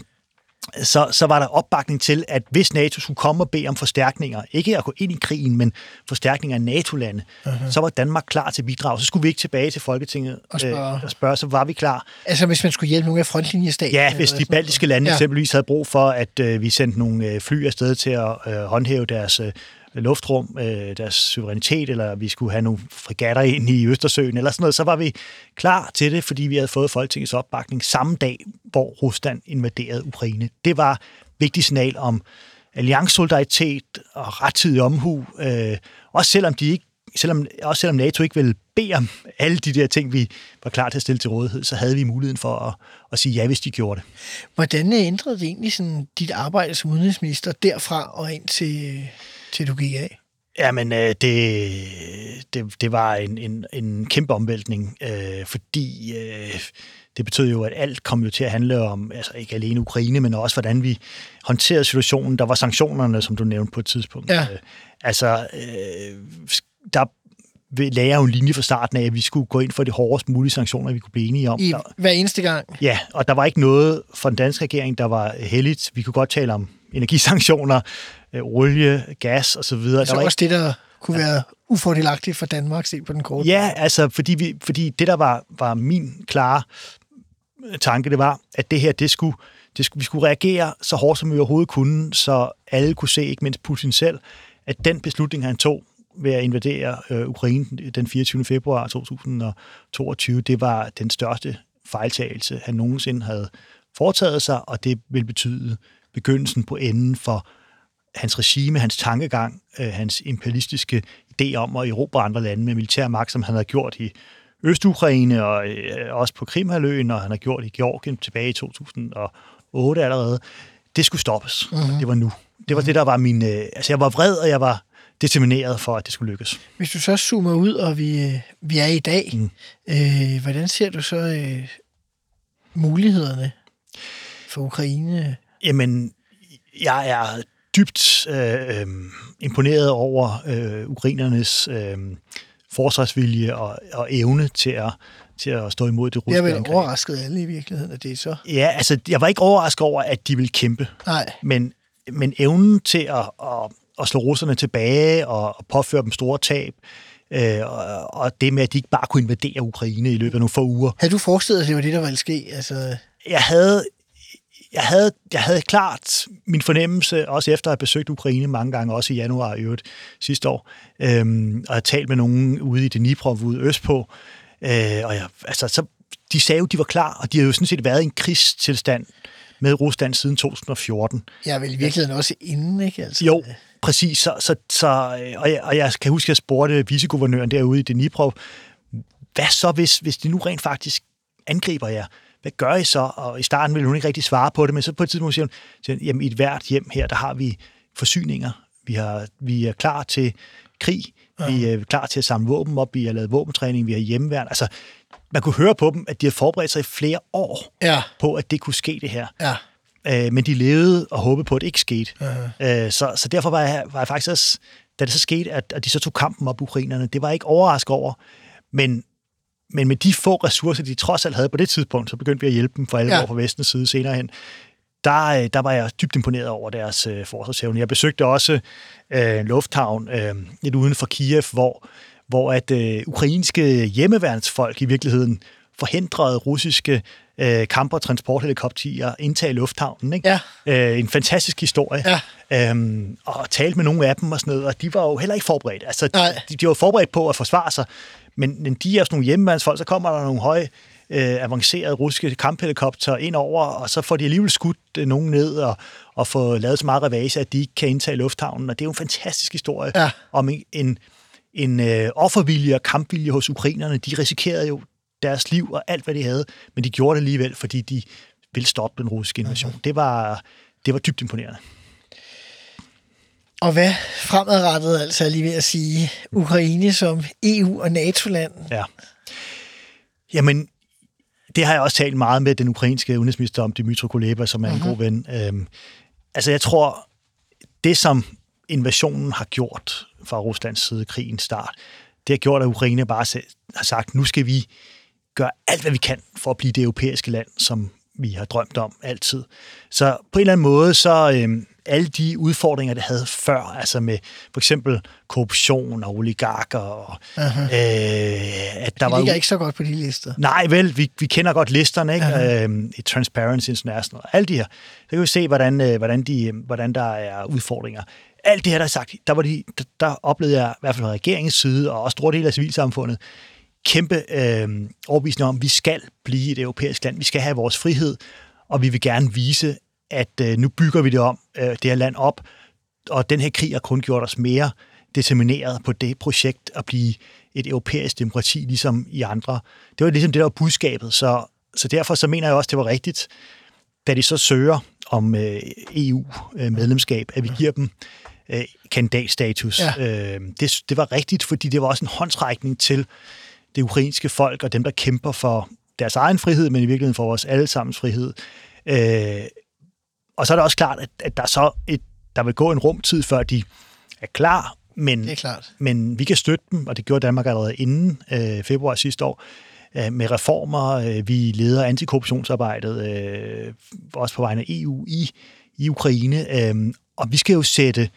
Speaker 2: så, så var der opbakning til, at hvis NATO skulle komme og bede om forstærkninger, ikke at gå ind i krigen, men forstærkninger af NATO-lande, uh-huh. så var Danmark klar til bidrag. Så skulle vi ikke tilbage til Folketinget
Speaker 1: og spørge.
Speaker 2: Øh, og spørge, så var vi klar.
Speaker 1: Altså hvis man skulle hjælpe nogle af frontlinjestater?
Speaker 2: Ja, hvis de baltiske lande ja. eksempelvis havde brug for, at øh, vi sendte nogle øh, fly afsted til at øh, håndhæve deres øh, luftrum, øh, deres suverænitet, eller vi skulle have nogle frigatter ind i Østersøen, eller sådan noget, så var vi klar til det, fordi vi havde fået Folketingets opbakning samme dag, hvor Rusland invaderede Ukraine. Det var et vigtigt signal om alliancesolidaritet og rettidig omhu, øh, også selvom de ikke selvom, også selvom NATO ikke ville bede om alle de der ting, vi var klar til at stille til rådighed, så havde vi muligheden for at, at sige ja, hvis de gjorde det.
Speaker 1: Hvordan ændrede det egentlig sådan, dit arbejde som udenrigsminister derfra og ind til, øh, til du gik af?
Speaker 2: Jamen, øh, det, det, det var en, en, en kæmpe omvæltning, øh, fordi øh, det betød jo, at alt kom jo til at handle om, altså ikke alene Ukraine, men også hvordan vi håndterede situationen. Der var sanktionerne, som du nævnte på et tidspunkt.
Speaker 1: Ja.
Speaker 2: Øh, altså, øh, der lagde jeg jo en linje fra starten af, at vi skulle gå ind for de hårdest mulige sanktioner, vi kunne blive enige om.
Speaker 1: I
Speaker 2: Der,
Speaker 1: hver eneste gang?
Speaker 2: Ja, og der var ikke noget for den danske regering, der var heldigt. Vi kunne godt tale om energisanktioner, øh, olie, gas osv.
Speaker 1: Altså
Speaker 2: der var
Speaker 1: også det, der kunne være ufordelagtigt for Danmark set på den korte.
Speaker 2: Ja, altså, fordi, vi, fordi det, der var, var min klare tanke, det var, at det her, det skulle, det skulle, vi skulle reagere så hårdt, som vi overhovedet kunne, så alle kunne se, ikke mindst Putin selv, at den beslutning, han tog ved at invadere øh, Ukraine den 24. februar 2022, det var den største fejltagelse, han nogensinde havde foretaget sig, og det vil betyde begyndelsen på enden for hans regime, hans tankegang, øh, hans imperialistiske idé om at erobre andre lande med militær magt, som han havde gjort i Østukraine og øh, også på Krimhaløen, og han har gjort i Georgien tilbage i 2008 allerede. Det skulle stoppes. Mm-hmm. Det var nu. Det var det, der var min... Øh, altså, jeg var vred, og jeg var determineret for, at det skulle lykkes.
Speaker 1: Hvis du så zoomer ud, og vi, øh, vi er i dag, mm. øh, hvordan ser du så øh, mulighederne for Ukraine?
Speaker 2: Jamen, jeg er dybt øh, øh, imponeret over øh, ukrainernes øh, forsvarsvilje og, og evne til at, til at stå imod det russiske
Speaker 1: Jeg
Speaker 2: angreb.
Speaker 1: overrasket alle i virkeligheden, at det er så.
Speaker 2: Ja, altså, jeg var ikke overrasket over, at de ville kæmpe.
Speaker 1: Nej.
Speaker 2: Men, men evnen til at, at, at slå russerne tilbage og, og påføre dem store tab, øh, og, og det med, at de ikke bare kunne invadere Ukraine i løbet af nogle få uger.
Speaker 1: Havde du forestillet, at det var det, der ville ske? Altså,
Speaker 2: Jeg havde, jeg havde, jeg havde klart min fornemmelse, også efter at have besøgt Ukraine mange gange, også i januar i øvrigt sidste år, øhm, og have talt med nogen ude i Dnipro, ude østpå, øh, og jeg, altså, så, de sagde jo, de var klar, og de har jo sådan set været i en krigstilstand med Rusland siden 2014.
Speaker 1: jeg er vel i virkeligheden også inden, ikke? Altså,
Speaker 2: Jo, præcis. Så, så, så, øh, og, jeg, og jeg kan huske, at jeg spurgte viceguvernøren derude i Dnipro, hvad så, hvis, hvis de nu rent faktisk angriber jer? Hvad gør I så? Og i starten ville hun ikke rigtig svare på det, men så på et tidspunkt siger hun, siger hun jamen i et hvert hjem her, der har vi forsyninger. Vi, har, vi er klar til krig. Ja. Vi er klar til at samle våben op. Vi har lavet våbentræning. Vi har hjemmeværn. Altså, man kunne høre på dem, at de har forberedt sig i flere år
Speaker 1: Ja,
Speaker 2: på, at det kunne ske det her.
Speaker 1: ja.
Speaker 2: Øh, men de levede og håbede på, at det ikke skete. Uh-huh. Øh, så, så derfor var jeg, var jeg faktisk også, da det så skete, at, at de så tog kampen op, ukrainerne, det var jeg ikke overrasket over. Men, men med de få ressourcer, de trods alt havde på det tidspunkt, så begyndte vi at hjælpe dem for alvor
Speaker 1: Ja.
Speaker 2: fra vestens side senere hen. Der, øh, der var jeg dybt imponeret over deres øh, forsvarsevne. Jeg besøgte også øh, lufthavn øh, lidt uden for Kiev, hvor, hvor at øh, ukrainske hjemmeværnsfolk i virkeligheden forhindrede russiske øh, kamp- og transporthelikopterer indtage lufthavnen. Ikke?
Speaker 1: Ja.
Speaker 2: Øh, en fantastisk historie.
Speaker 1: Ja.
Speaker 2: Øhm, og talte med nogle af dem og sådan noget, og de var jo heller ikke forberedt. Altså,
Speaker 1: Nej.
Speaker 2: de, de var forberedt på at forsvare sig, men, men de er sådan nogle hjemmevandsfolk, så kommer der nogle høje øh, avancerede russiske kamphelikopter ind over, og så får de alligevel skudt øh, nogen ned og, og få lavet så meget ravage, at de ikke kan indtage lufthavnen. Og det er jo en fantastisk historie
Speaker 1: Ja.
Speaker 2: om en, en, en øh, offervilje og kampvilje hos ukrainerne. De risikerede jo deres liv og alt, hvad de havde, men de gjorde det alligevel, fordi de ville stoppe den russiske invasion.
Speaker 1: Mhm.
Speaker 2: Mm-hmm. Det, var, det var dybt imponerende.
Speaker 1: Og hvad fremadrettet, altså lige ved at sige, Ukraine som EU- og NATO-land?
Speaker 2: Ja. Jamen, det har jeg også talt meget med den ukrainske udenrigsminister om, Dmytro Kuleba, som er en
Speaker 1: Mhm.
Speaker 2: god ven. Øhm, altså, jeg tror, det som invasionen har gjort fra Ruslands side, krigens start, det har gjort, at Ukraine bare har sagt, nu skal vi gøre alt, hvad vi kan for at blive det europæiske land, som vi har drømt om altid. Så på en eller anden måde, så øhm, alle de udfordringer, det havde før, altså med for eksempel korruption og oligarker, og, øh, at der
Speaker 1: Det
Speaker 2: var
Speaker 1: ligger ikke så godt på de lister.
Speaker 2: Nej, vel, vi, vi kender godt listerne, ikke? Øhm, i Transparency International og alle de her. Så kan vi se, hvordan, øh, hvordan, de, hvordan der er udfordringer. alt det her, der er sagt, der, var de, der, der oplevede jeg, i hvert fald fra regeringens side, og også store dele af civilsamfundet, kæmpe øh, overbevisning om, at vi skal blive et europæisk land. Vi skal have vores frihed, og vi vil gerne vise, at øh, nu bygger vi det om, øh, det her land op, og den her krig har kun gjort os mere determineret på det projekt at blive et europæisk demokrati, ligesom i andre. Det var ligesom det, der var budskabet, så, så derfor så mener jeg også, det var rigtigt, da de så søger om øh, EU-medlemskab, at vi giver dem øh, kandidatstatus. Ja. Øh, det, det var rigtigt, fordi det var også en håndsrækning til det ukrainske folk og dem, der kæmper for deres egen frihed, men i virkeligheden for vores allesammens frihed. Øh, og så er det også klart, at, at der så et, der vil gå en rumtid, før de er klar, men,
Speaker 1: Det er klart.
Speaker 2: men vi kan støtte dem, og det gjorde Danmark allerede inden øh, februar sidste år, øh, med reformer. Øh, vi leder antikorruptionsarbejdet, øh, også på vegne af EU i, i Ukraine. Øh, og vi skal jo sætte,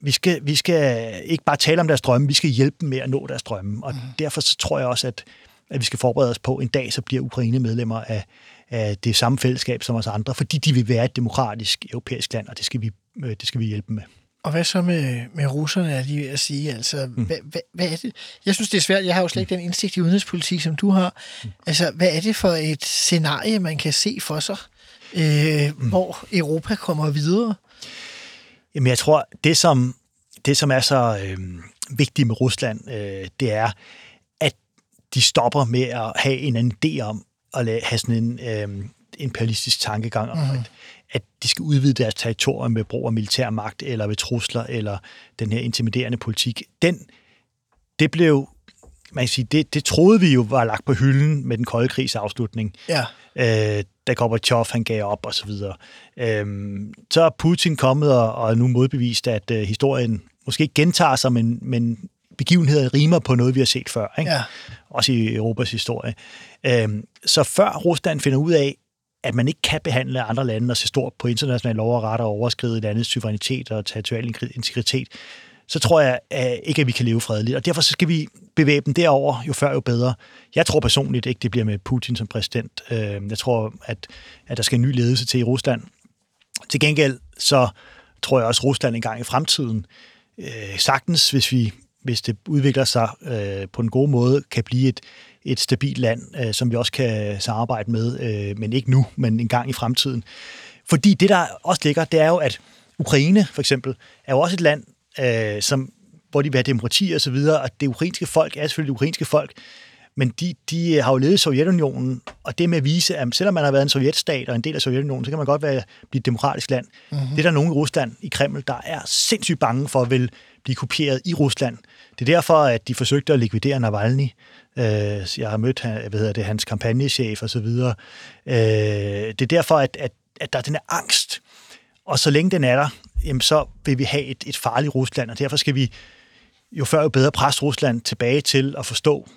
Speaker 2: vi skal, vi skal ikke bare tale om deres drømme, vi skal hjælpe dem med at nå deres drømme. Og mm. derfor så tror jeg også, at, at vi skal forberede os på, en dag så bliver Ukraine medlemmer af, af det samme fællesskab som os andre, fordi de vil være et demokratisk europæisk land, og det skal vi, øh, det skal vi hjælpe dem med.
Speaker 1: Og hvad så med, med russerne, er lige ved at sige? Altså, mm. hvad, hvad, hvad er det? Jeg synes, det er svært. Jeg har jo slet ikke den indsigt i udenrigspolitik, som du har. Mm. Altså, hvad er det for et scenarie, man kan se for sig, øh, mm. hvor Europa kommer videre?
Speaker 2: Jamen, jeg tror, det som, det, som er så øh, vigtigt med Rusland, øh, det er, at de stopper med at have en anden idé om at lade, have sådan en øh, imperialistisk tankegang om, mm. at, at de skal udvide deres territorium med brug af militær magt, eller ved trusler, eller den her intimiderende politik. Den, det blev, man kan sige, det, det troede vi jo var lagt på hylden med den kolde krigs afslutning.
Speaker 1: Ja.
Speaker 2: Øh, da Gorbachev han gav op og så videre. Øhm, så er Putin kommet og, og nu modbevist, at øh, historien måske ikke gentager sig, men, men begivenheder rimer på noget, vi har set før. Ikke?
Speaker 1: Ja.
Speaker 2: Også i Europas historie. Øhm, så før Rusland finder ud af, at man ikke kan behandle andre lande og se stort på internationale lov og ret og overskride landets suverænitet og territorial integritet, så tror jeg at ikke, at vi kan leve fredeligt. Og derfor så skal vi bevæge dem derover, jo før jo bedre. Jeg tror personligt ikke, det bliver med Putin som præsident. Jeg tror, at, at der skal en ny ledelse til i Rusland. Til gengæld så tror jeg også, at Rusland engang i fremtiden øh, sagtens, hvis vi hvis det udvikler sig øh, på en god måde, kan blive et, et stabilt land, øh, som vi også kan samarbejde med, øh, men ikke nu, men en gang i fremtiden. Fordi det, der også ligger, det er jo, at Ukraine for eksempel er jo også et land, øh, som, hvor de vil have demokrati og så videre, og det ukrainske folk er selvfølgelig det ukrainske folk, men de, de har jo levet Sovjetunionen, og det med at vise, at selvom man har været en sovjetstat og en del af Sovjetunionen, så kan man godt være, blive et demokratisk land. Mm-hmm. Det er der nogen i Rusland, i Kreml, der er sindssygt bange for at vil blive kopieret i Rusland. Det er derfor, at de forsøgte at likvidere Navalny. Øh, jeg har mødt hvad hedder det, hans kampagnechef og så videre. Øh, det er derfor, at, at, at der er den her angst. Og så længe den er der, jamen så vil vi have et, et farligt Rusland, og derfor skal vi jo før jo bedre presse Rusland tilbage til at forstå,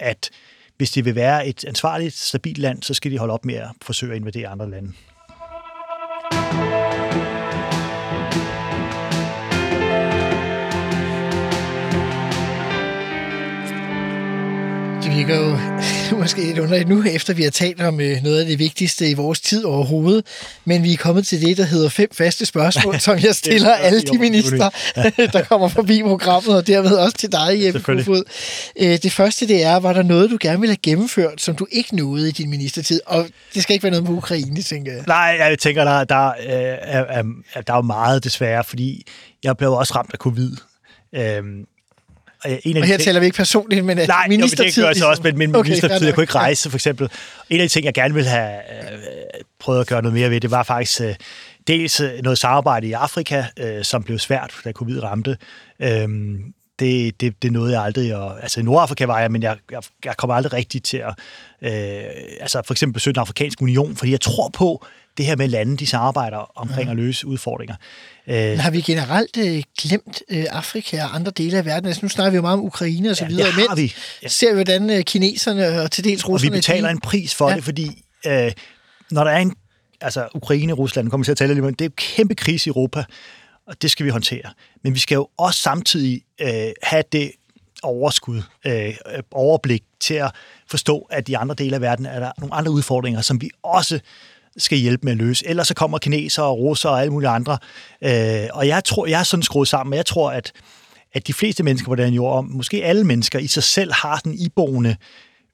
Speaker 2: at hvis de vil være et ansvarligt, stabilt land, så skal de holde op med at forsøge at invadere andre lande.
Speaker 1: Virker jo (laughs) måske lidt underligt nu, efter vi har talt om øh, noget af det vigtigste i vores tid overhovedet. Men vi er kommet til det, der hedder fem faste spørgsmål, (laughs) som jeg stiller alle de minister, (laughs) der kommer forbi programmet, og dermed også til dig, Jeppe Kofod. Øh, det første, det er, var der noget, du gerne ville have gennemført, som du ikke nåede i din ministertid? Og det skal ikke være noget med Ukraine, tænker jeg.
Speaker 2: Nej, jeg tænker, der, der, er, er, er, der er jo meget desværre, fordi jeg blev også ramt af covid. Øhm,
Speaker 1: en af og her ting, taler vi ikke personligt, men
Speaker 2: nej, ministertid. Nej, det gør jeg også, men min okay, ministertid, jeg kunne ikke rejse, for eksempel. En af de ting, jeg gerne ville have øh, prøvet at gøre noget mere ved, det var faktisk øh, dels noget samarbejde i Afrika, øh, som blev svært, da covid ramte. Øhm, det, det, det nåede jeg aldrig. Og, altså i Nordafrika var jeg, men jeg, jeg, jeg kom aldrig rigtigt til at øh, altså for eksempel besøge den afrikanske union, fordi jeg tror på, det her med lande, de samarbejder omkring ja. at løse udfordringer.
Speaker 1: Men har vi generelt øh, glemt øh, Afrika og andre dele af verden? Altså, nu snakker vi jo meget om Ukraine og så
Speaker 2: ja,
Speaker 1: videre, men
Speaker 2: vi. Ja.
Speaker 1: ser vi, hvordan øh, kineserne og til dels russerne...
Speaker 2: Og vi betaler de... en pris for ja. det, fordi øh, når der er en... Altså, Ukraine og Rusland, kommer til at tale lidt om, det er jo kæmpe krise i Europa, og det skal vi håndtere. Men vi skal jo også samtidig øh, have det overskud, øh, overblik til at forstå, at i andre dele af verden er der nogle andre udfordringer, som vi også skal hjælpe med at løse. Ellers så kommer kinesere og russere og alle mulige andre. Øh, og jeg tror, jeg er sådan skruet sammen, men jeg tror, at, at de fleste mennesker på den jord, måske alle mennesker i sig selv, har sådan iboende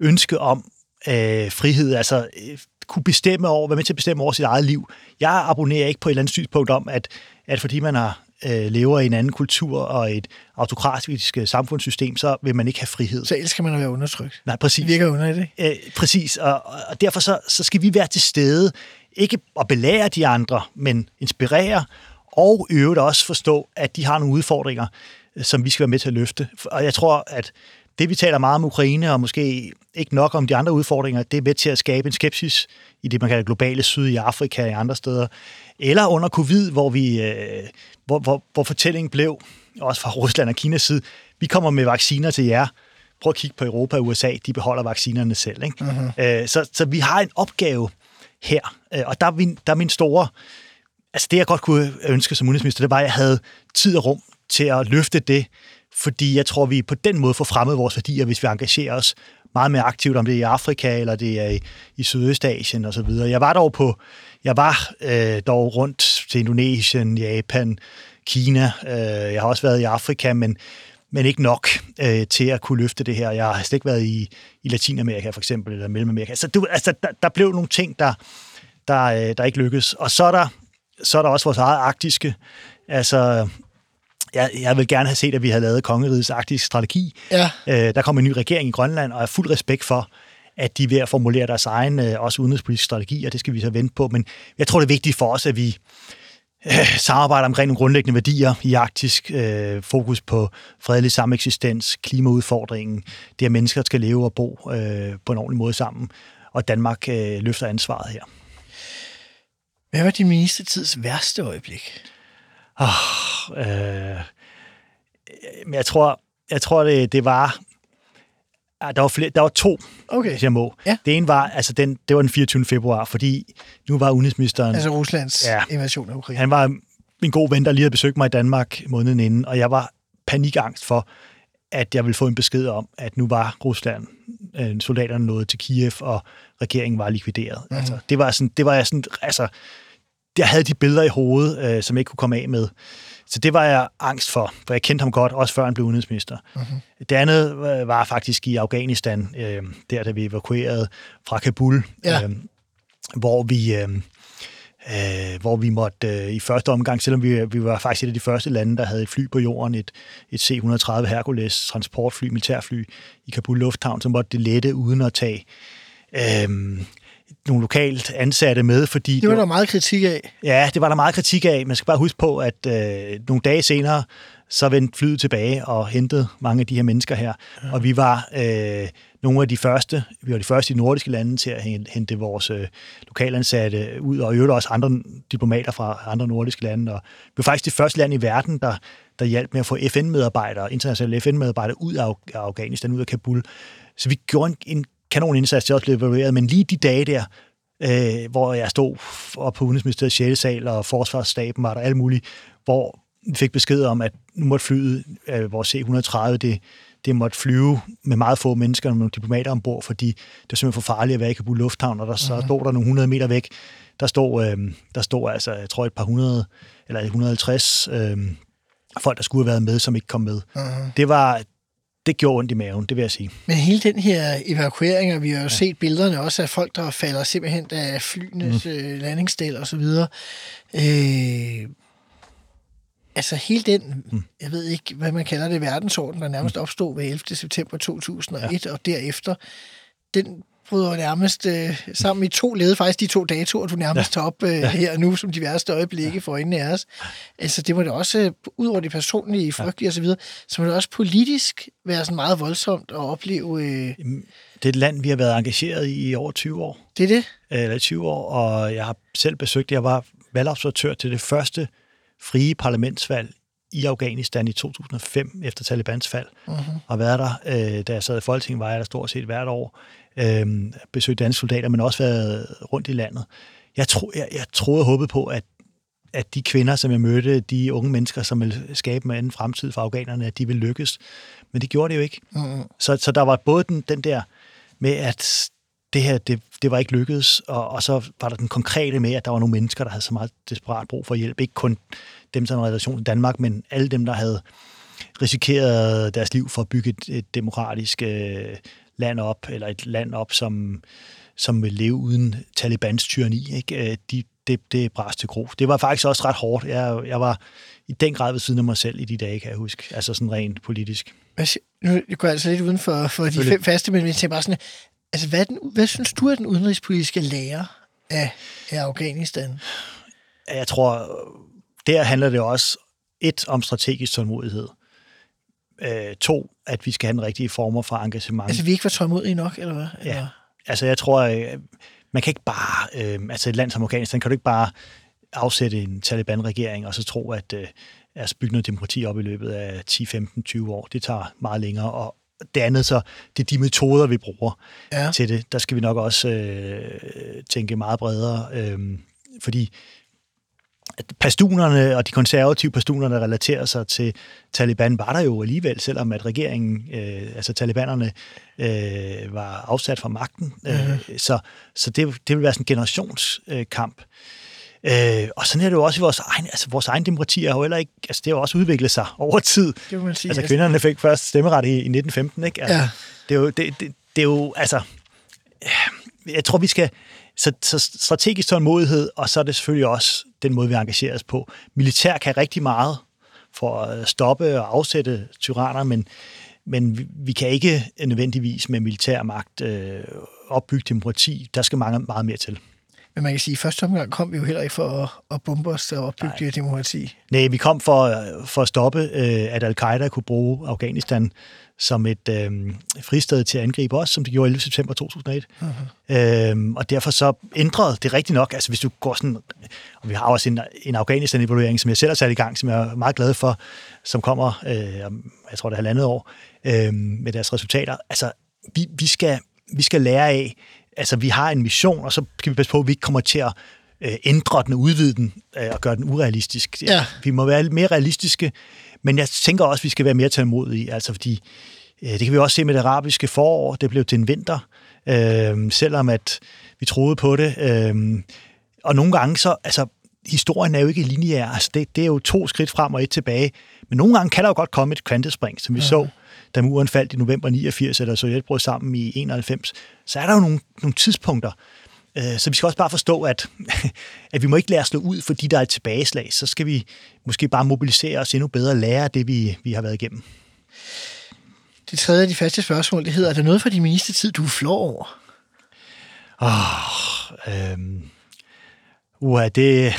Speaker 2: ønske om øh, frihed, altså øh, kunne bestemme over, være med til at bestemme over sit eget liv. Jeg abonnerer ikke på et eller andet synspunkt om, at, at fordi man har øh, lever i en anden kultur og et autokratisk øh, samfundssystem, så vil man ikke have frihed.
Speaker 1: Så elsker man at være undertrykt.
Speaker 2: Nej, præcis.
Speaker 1: Det virker under i det.
Speaker 2: Øh, præcis, og, og derfor så, så skal vi være til stede, ikke at belære de andre, men inspirere, og øvrigt også forstå, at de har nogle udfordringer, øh, som vi skal være med til at løfte. Og jeg tror, at det vi taler meget om Ukraine, og måske ikke nok om de andre udfordringer, det er med til at skabe en skepsis i det, man kalder globale syd i Afrika og andre steder. Eller under covid, hvor, vi, øh, hvor, hvor, hvor fortællingen blev, også fra Rusland og Kinas side, vi kommer med vacciner til jer. Prøv at kigge på Europa og USA, de beholder vaccinerne selv. Ikke? Uh-huh. Øh, så, så vi har en opgave her, øh, og der er, min, der er min store... Altså det, jeg godt kunne ønske som udenrigsminister, det var, at jeg havde tid og rum til at løfte det, fordi jeg tror, vi på den måde får fremmet vores værdier, hvis vi engagerer os meget mere aktivt, om det er i Afrika, eller det er i, i Sydøstasien osv. Jeg var dog på, jeg var øh, dog rundt til Indonesien, Japan, Kina. Øh, jeg har også været i Afrika, men, men ikke nok øh, til at kunne løfte det her. Jeg har slet ikke været i, i Latinamerika for eksempel, eller Mellemamerika. Så du, altså, der, der blev nogle ting, der, der, øh, der ikke lykkedes. Og så er der, så er der også vores eget arktiske. Altså, jeg, jeg vil gerne have set, at vi havde lavet kongerigets arktiske strategi.
Speaker 1: Ja.
Speaker 2: Øh, der kom en ny regering i Grønland, og jeg har fuld respekt for, at de er ved at formulere deres egen øh, også udenrigspolitiske strategi, og det skal vi så vente på. Men jeg tror, det er vigtigt for os, at vi øh, samarbejder omkring nogle grundlæggende værdier i arktisk. Øh, fokus på fredelig sameksistens, klimaudfordringen, det at mennesker skal leve og bo øh, på en ordentlig måde sammen, og Danmark øh, løfter ansvaret her.
Speaker 1: Hvad var din ministertids værste øjeblik?
Speaker 2: Oh, øh, men jeg tror, jeg tror det, det var der var, flere, der var to,
Speaker 1: okay.
Speaker 2: hvis jeg må.
Speaker 1: Ja.
Speaker 2: Det ene var, altså den, det var den 24. februar, fordi nu var udenrigsministeren...
Speaker 1: Altså Ruslands ja, invasion af Ukraine.
Speaker 2: Han var en god ven, der lige havde besøgt mig i Danmark måneden inden, og jeg var panikangst for, at jeg ville få en besked om, at nu var Rusland, øh, soldaterne nået til Kiev, og regeringen var likvideret. Mm. Altså, det var sådan, det var jeg sådan, altså, jeg havde de billeder i hovedet, øh, som jeg ikke kunne komme af med. Så det var jeg angst for, for jeg kendte ham godt, også før han blev udenrigsminister. Uh-huh. Det andet øh, var faktisk i Afghanistan, øh, der da vi evakuerede fra Kabul,
Speaker 1: ja.
Speaker 2: øh, hvor vi... Øh, øh, hvor vi måtte øh, i første omgang, selvom vi, vi var faktisk et af de første lande, der havde et fly på jorden, et, et C-130 Hercules transportfly, militærfly i Kabul Lufthavn, så måtte det lette uden at tage øh, nogle lokalt ansatte med, fordi...
Speaker 1: Det var der meget kritik af.
Speaker 2: Ja, det var der meget kritik af. Man skal bare huske på, at øh, nogle dage senere, så vendte flyet tilbage og hentede mange af de her mennesker her. Ja. Og vi var øh, nogle af de første, vi var de første i nordiske lande til at hente vores øh, lokalansatte ud, og i øvrigt også andre diplomater fra andre nordiske lande. Og vi var faktisk det første land i verden, der, der hjalp med at få FN-medarbejdere, internationale FN-medarbejdere ud af Afghanistan, ud af Kabul. Så vi gjorde en, en kanon indsats, det også blev evalueret, men lige de dage der, øh, hvor jeg stod op på Udenrigsministeriets 6. sal, og forsvarsstaben var der alt muligt, hvor vi fik besked om, at nu måtte flyet, øh, vores C-130, det, det måtte flyve med meget få mennesker og nogle diplomater ombord, fordi det var simpelthen for farligt at være i Kabul Lufthavn, og der, så mhm. stod der nogle 100 meter væk, der stod, øh, der stod altså, jeg tror et par hundrede, eller 150 øh, folk, der skulle have været med, som ikke kom med. Uh-huh. Det var, det gjorde ondt i maven, det vil jeg sige.
Speaker 1: Men hele den her evakuering, og vi har jo ja. set billederne også af folk, der falder simpelthen af flyenes mm. Øh, landingsstel og så videre. Øh, altså hele den, mm. jeg ved ikke, hvad man kalder det, verdensorden, der nærmest opstod ved 11. september 2001 ja. og derefter, den bryder nærmest øh, sammen i to led, faktisk de to datoer, du nærmest ja. tager op øh, ja. her nu, som de værste øjeblikke for øjnene af os. Altså, det må det også, øh, ud over det personlige, frygtelige ja. osv., så må det også politisk være sådan meget voldsomt at opleve... Øh...
Speaker 2: Det er et land, vi har været engageret i i over 20 år.
Speaker 1: Det er det?
Speaker 2: Eller 20 år, og jeg har selv besøgt, jeg var valgobservatør til det første frie parlamentsvalg i Afghanistan i 2005 efter Talibans fald, uh-huh. og været der, øh, da jeg sad i Folketinget, var jeg der stort set hvert år, øh, besøgt danske soldater, men også været rundt i landet. Jeg, tro, jeg, jeg troede og håbede på, at, at de kvinder, som jeg mødte, de unge mennesker, som vil skabe en anden fremtid for afghanerne, at de vil lykkes. Men det gjorde det jo ikke. Uh-huh. Så, så der var både den, den der med, at det her, det, det var ikke lykkedes, og, og så var der den konkrete med, at der var nogle mennesker, der havde så meget desperat brug for hjælp. Ikke kun dem, som har relation til Danmark, men alle dem, der havde risikeret deres liv for at bygge et, et demokratisk øh, land op, eller et land op, som, som vil leve uden Talibans tyranni. Ikke? Øh, de, det, det brast til gro. Det var faktisk også ret hårdt. Jeg, jeg var i den grad ved siden af mig selv i de dage, kan jeg huske. Altså sådan rent politisk.
Speaker 1: Nu går jeg altså lidt uden for, for de fem faste, men vi tænker bare sådan, altså hvad, den, hvad synes du er den udenrigspolitiske lærer af, af Afghanistan?
Speaker 2: Jeg tror, der handler det også et om strategisk tålmodighed. Øh, to, at vi skal have den rigtige former for engagement.
Speaker 1: Altså vi ikke var tålmodige nok, eller hvad?
Speaker 2: Ja. Altså, jeg tror, øh, man kan ikke bare, øh, altså et land som Afghanistan, kan du ikke bare afsætte en Taliban-regering, og så tro, at øh, altså bygge noget demokrati op i løbet af 10, 15, 20 år. Det tager meget længere, og det andet så, det er de metoder, vi bruger
Speaker 1: Ja.
Speaker 2: til det. Der skal vi nok også øh, tænke meget bredere, øh, fordi pastunerne og de konservative pastuner, der relaterer sig til Taliban, var der jo alligevel, selvom at regeringen, øh, altså talibanerne, øh, var afsat fra magten. Øh, så så det, det vil være sådan en generationskamp. Øh, og sådan er det jo også i vores egen, altså vores egen demokrati er jo heller ikke, altså det har jo også udviklet sig over tid.
Speaker 1: Det må man sige.
Speaker 2: Altså kvinderne fik først stemmeret i, i 1915, ikke? Altså,
Speaker 1: Ja.
Speaker 2: det, er jo, det, det, det er jo, altså, jeg tror, vi skal, så, så strategisk tålmodighed, og så er det selvfølgelig også den måde, vi engagerer os på. Militær kan rigtig meget for at stoppe og afsætte tyranner, men, men vi, vi kan ikke nødvendigvis med militær magt øh, opbygge demokrati. Der skal mange, meget mere til.
Speaker 1: Men man kan sige, at i første omgang kom vi jo heller ikke for at, at bombe os at opbygge det demokrati.
Speaker 2: Nej, vi kom for, for at stoppe, øh, at al-Qaida kunne bruge Afghanistan som et øh, fristed til at angribe os, som det gjorde 11. september 2001. Uh-huh. Øh, og derfor så ændrede det rigtigt nok. Altså hvis du går sådan, og vi har også en, en Afghanistan-evaluering, som jeg selv har sat i gang, som jeg er meget glad for, som kommer, øh, om, jeg tror det er halvandet år, øh, med deres resultater. Altså vi, vi, skal, vi skal lære af, altså vi har en mission, og så skal vi passe på, at vi ikke kommer til at øh, ændre den, udvide den øh, og gøre den urealistisk.
Speaker 1: Ja.
Speaker 2: Vi må være mere realistiske, men jeg tænker også, at vi skal være mere tålmodige, altså fordi øh, det kan vi også se med det arabiske forår, det blev til en vinter, øh, selvom at vi troede på det. Øh, og nogle gange så, altså historien er jo ikke lineær, altså det, det er jo to skridt frem og et tilbage, men nogle gange kan der jo godt komme et kvantespring, som vi ja. så, da muren faldt i november 89, eller Sovjet brød sammen i 91, så er der jo nogle, nogle tidspunkter, Så vi skal også bare forstå, at, (laughs) at vi må ikke lade os slå ud, fordi der er et tilbageslag. Så skal vi måske bare mobilisere os endnu bedre og lære det, vi, vi har været igennem.
Speaker 1: Det tredje af de faste spørgsmål, det hedder, er der noget fra din ministertid, du er flov over?
Speaker 2: Oh, øhm, uha, det, (laughs)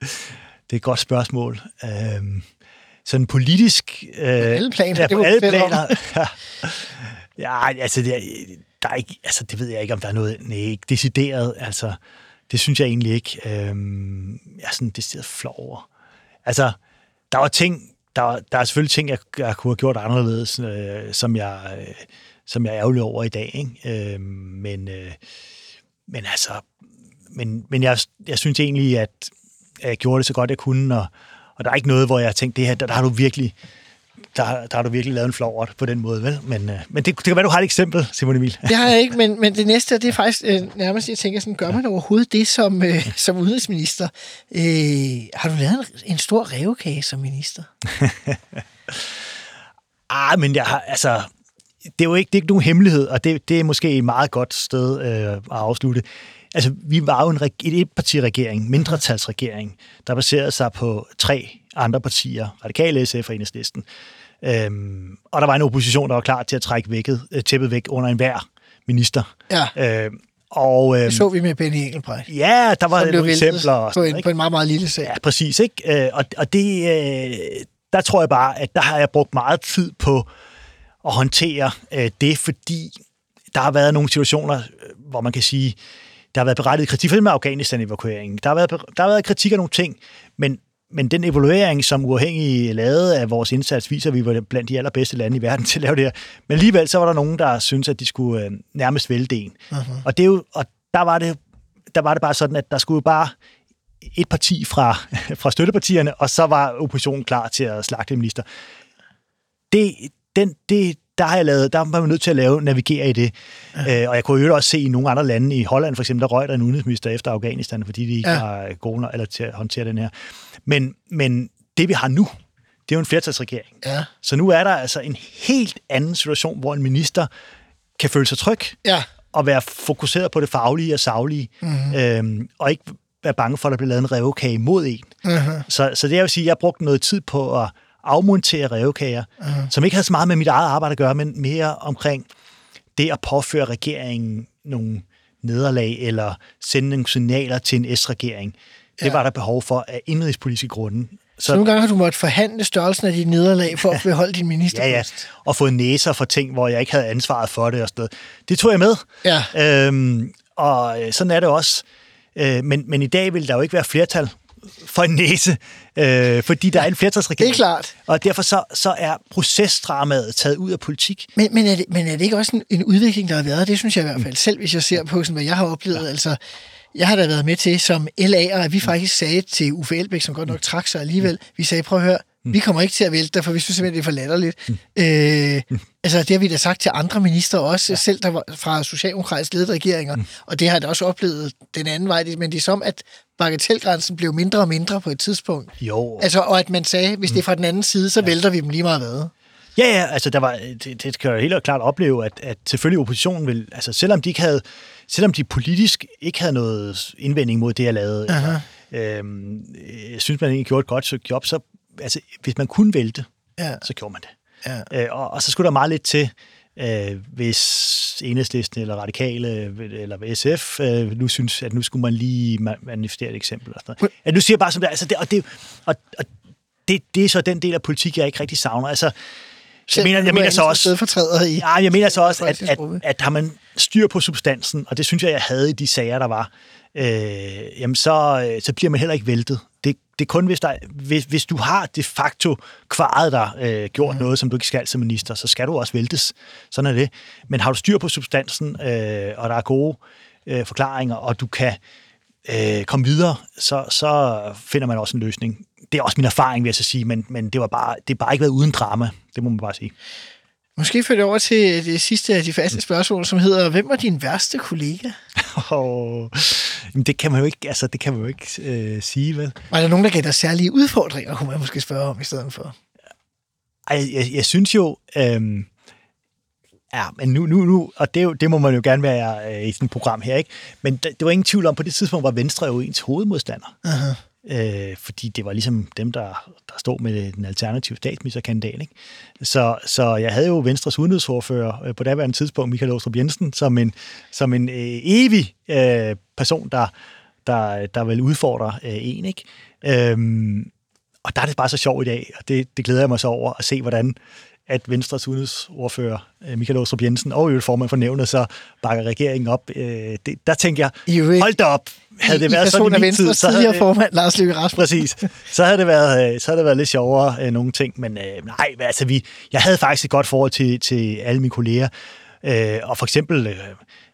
Speaker 2: det er et godt spørgsmål. Øhm, sådan politisk... Øh, på
Speaker 1: alle planer,
Speaker 2: Ja,
Speaker 1: det
Speaker 2: på alle planer. (laughs) ja, altså, det der er ikke, altså, det ved jeg ikke, om der er noget nej, ikke decideret. Altså, det synes jeg egentlig ikke. Øhm, jeg er sådan decideret flov over. Altså, der var ting, der, der er selvfølgelig ting, jeg, jeg kunne have gjort anderledes, øh, som, jeg, øh, som jeg er ærgerlig over i dag. Ikke? Øh, men, øh, men altså, men, men jeg, jeg synes egentlig, at jeg gjorde det så godt, jeg kunne, og, og der er ikke noget, hvor jeg tænkte, det her, der, der har du virkelig, der, har- der har du virkelig lavet en flov på den måde, vel? Men, øh, men det, det kan være, du har et eksempel, Simon Emil.
Speaker 1: Det har jeg ikke, men, men det næste, det er faktisk øh, nærmest, jeg tænker sådan, gør man overhovedet det som, øh, som udenrigsminister? Øh, har du lavet en, en stor revkage som minister? (laughs)
Speaker 2: Ah, men jeg har, altså, det er jo ikke, det er ikke nogen hemmelighed, og det, det er måske et meget godt sted øh, at afslutte. Altså, vi var jo en reg- et etpartiregering, mindretalsregering, der baserede sig på tre andre partier, Radikale, SF og Enhedslisten. Øhm, og der var en opposition, der var klar til at trække vækket, øh, tæppet væk under enhver minister.
Speaker 1: Ja,
Speaker 2: Øhm, og øhm,
Speaker 1: det så vi med Benny Engelbrecht.
Speaker 2: ja, der var nogle eksempler.
Speaker 1: På en,
Speaker 2: ikke?
Speaker 1: på en meget, meget lille sag.
Speaker 2: Ja, præcis. Ikke? Øh, Og, og det, øh, der tror jeg bare, at der har jeg brugt meget tid på at håndtere øh, det, fordi der har været nogle situationer, øh, hvor man kan sige, der har været berettiget kritik, for med Afghanistan-evakueringen. Der har været, der har været kritik af nogle ting, men, men den evaluering, som uafhængig lavede af vores indsats, viser, at vi var blandt de allerbedste lande i verden (laughs) til at lave det her. Men alligevel så var der nogen, der syntes, at de skulle øh, nærmest vælge en. Uh-huh. Og, det er jo, og der var det der var det bare sådan, at der skulle jo bare et parti fra, (laughs) fra støttepartierne, og så var oppositionen klar til at slagte minister. Det, den, det, der har jeg lavet, der var man nødt til at lave, navigere i det. Ja. Øh, og jeg kunne jo også se i nogle andre lande, i Holland for eksempel, der røg der en udenrigsminister efter Afghanistan, fordi de ikke ja. var gode eller til at håndtere den her. Men, men det vi har nu, det er jo en flertalsregering.
Speaker 1: Ja.
Speaker 2: Så nu er der altså en helt anden situation, hvor en minister kan føle sig tryg
Speaker 1: Ja.
Speaker 2: og være fokuseret på det faglige og saglige, mm-hmm. øhm, og ikke være bange for, at der bliver lavet en revkage mod en.
Speaker 1: Mm-hmm.
Speaker 2: Så, så det jeg vil sige, jeg har brugt noget tid på at afmontere revkager, mm-hmm. som ikke havde så meget med mit eget arbejde at gøre, men mere omkring det at påføre regeringen nogle nederlag eller sende nogle signaler til en S-regering. Det
Speaker 1: Ja.
Speaker 2: var der behov for af indrigspolitiske grunde.
Speaker 1: Så nogle gange har du måttet forhandle størrelsen af dit nederlag for at (laughs) beholde din ministerpost.
Speaker 2: Ja, ja. Og fået næser for ting, hvor jeg ikke havde ansvaret for det og sådan noget. Det tog jeg med.
Speaker 1: Ja.
Speaker 2: Øhm, og øh, sådan er det også. Øh, men, men i dag vil der jo ikke være flertal for en næse, øh, fordi der er en flertalsregering.
Speaker 1: Det er klart.
Speaker 2: Og derfor så, så er procesdramaet taget ud af politik.
Speaker 1: Men, men, er det, men er det ikke også en, en udvikling, der har været? Det synes jeg i hvert fald selv, hvis jeg ser på, sådan, hvad jeg har oplevet. Ja. Altså, jeg har da været med til som LA'er, at vi faktisk sagde til Uffe Elbæk, som godt nok trak sig alligevel, vi sagde, prøv at høre, vi kommer ikke til at vælte dig, for vi synes simpelthen, det er for latterligt. Øh, altså, det har vi da sagt til andre minister også, ja. selv der var fra socialdemokratisk ledede regeringer, og det har jeg da også oplevet den anden vej, men det er som, at bagatelgrænsen blev mindre og mindre på et tidspunkt.
Speaker 2: Jo.
Speaker 1: Altså, og at man sagde, hvis det er fra den anden side, så vælter vi dem lige meget hvad.
Speaker 2: Ja, ja, altså der var, det, det kan jeg helt klart opleve, at, at selvfølgelig oppositionen vil, altså selvom de ikke havde, selvom de politisk ikke havde noget indvending mod det, jeg lavede, eller, øhm, jeg synes, man egentlig gjorde et godt job, så altså, hvis man kunne vælte,
Speaker 1: Ja.
Speaker 2: så gjorde man det.
Speaker 1: Ja.
Speaker 2: Øh, og, og så skulle der meget lidt til, øh, hvis enhedslisten eller radikale eller SF øh, nu synes, at nu skulle man lige ma- manifestere et eksempel. Og sådan noget. At nu siger jeg bare som det er, altså det, og, det, og, og det, det er så den del af politik, jeg ikke rigtig savner. Altså, jeg mener, jeg mener så også,
Speaker 1: i,
Speaker 2: Ja, jeg mener så også, at, at, at har man styr på substansen, og det synes jeg, jeg havde i de sager, der var, øh, jamen så, øh, så bliver man heller ikke væltet. Det, det er kun, hvis, der, hvis, hvis du har de facto kvaret dig øh, gjort mm. noget, som du ikke skal som minister, så skal du også væltes. Sådan er det. Men har du styr på substansen, øh, og der er gode øh, forklaringer, og du kan øh, komme videre, så, så finder man også en løsning. Det er også min erfaring, vil jeg så sige, men, men det, var bare, det har bare ikke været uden drama. Det må man bare sige.
Speaker 1: Måske fører det over til det sidste af de faste spørgsmål, som hedder, hvem var din værste kollega? (laughs)
Speaker 2: Oh, men det kan man jo ikke, altså, det kan man jo ikke øh, sige, vel?
Speaker 1: Var der nogen, der gav dig særlige udfordringer, kunne man måske spørge om i stedet for?
Speaker 2: Ej, jeg, jeg synes jo, øhm, ja, men nu, nu, nu og det, det må man jo gerne være øh, i sådan et program her, ikke? Men der, det var ingen tvivl om, på det tidspunkt var Venstre jo ens hovedmodstander.
Speaker 1: Aha.
Speaker 2: Øh, fordi det var ligesom dem, der, der stod med den alternative statsministerkandidat. Ikke? Så, så jeg havde jo Venstres udenrigsordfører øh, på daværende tidspunkt, Michael Åstrup Jensen, som en, som en øh, evig øh, person, der, der, der vil udfordre øh, en. Ikke? Øhm, og der er det bare så sjovt i dag, og det, det glæder jeg mig så over at se, hvordan at Venstres udenrigsordfører, øh, Michael Åstrup Jensen, og jo formand for nævnet, så bakker regeringen op. Øh, det, der tænker jeg,
Speaker 1: I øvrigt-
Speaker 2: hold da op, havde det
Speaker 1: I
Speaker 2: været sådan
Speaker 1: person
Speaker 2: i min tid, så havde det,
Speaker 1: formand, Lars Løkke Rasmussen.
Speaker 2: Præcis. Så havde det været, øh, så havde det været lidt sjovere øh, nogle ting, men øh, nej, altså vi, jeg havde faktisk et godt forhold til, til alle mine kolleger, øh, og for eksempel, øh,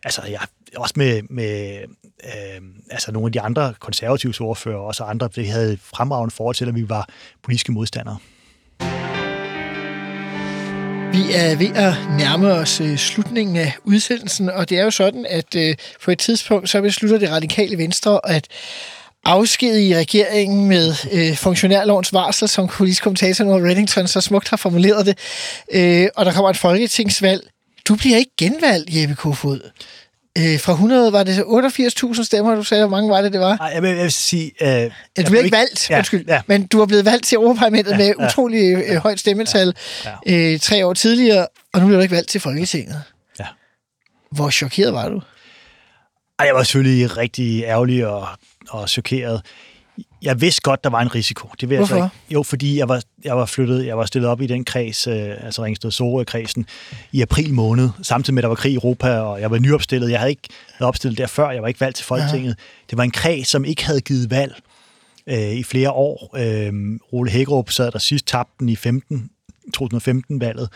Speaker 2: altså jeg også med, med øh, altså nogle af de andre konservative ordfører, og også andre, det havde fremragende forhold til, at vi var politiske modstandere.
Speaker 1: Vi er ved at nærme os øh, slutningen af udsendelsen, og det er jo sådan, at øh, på et tidspunkt, så beslutter det radikale venstre at afskedige regeringen med øh, funktionærlovens varsel, som politisk kommentator Noah Reddington så smukt har formuleret det, øh, og der kommer et folketingsvalg. Du bliver ikke genvalgt, Jeppe Kofod. Øh, fra 100 var det 88.000 stemmer, du sagde, hvor mange var det, det var?
Speaker 2: Ej, jeg vil, jeg vil sige... Øh, jeg
Speaker 1: Ja, du bliver ikke valgt,
Speaker 2: ja,
Speaker 1: undskyld,
Speaker 2: Ja,
Speaker 1: men du er blevet valgt til Europaparlamentet
Speaker 2: Ja,
Speaker 1: med
Speaker 2: ja.
Speaker 1: utrolig øh, højt stemmetal
Speaker 2: Ja,
Speaker 1: øh, tre år tidligere, og nu bliver du ikke valgt til Folketinget.
Speaker 2: Ja.
Speaker 1: Hvor chokeret var du?
Speaker 2: Ej, jeg var selvfølgelig rigtig ærgerlig og, og chokeret. Jeg vidste godt, der var en risiko. Det vil jeg
Speaker 1: Hvorfor?
Speaker 2: Så ikke. Jo, fordi jeg var, jeg var flyttet, jeg var stillet op i den kreds, øh, altså Ringsted Sorø-kredsen, i april måned, samtidig med, at der var krig i Europa, og jeg var nyopstillet. Jeg havde ikke været opstillet der før, jeg var ikke valgt til Folketinget. Det var en kreds, som ikke havde givet valg øh, i flere år. Øh, Role Hækkerup sad der sidst, tabte den i 15, 2015-valget,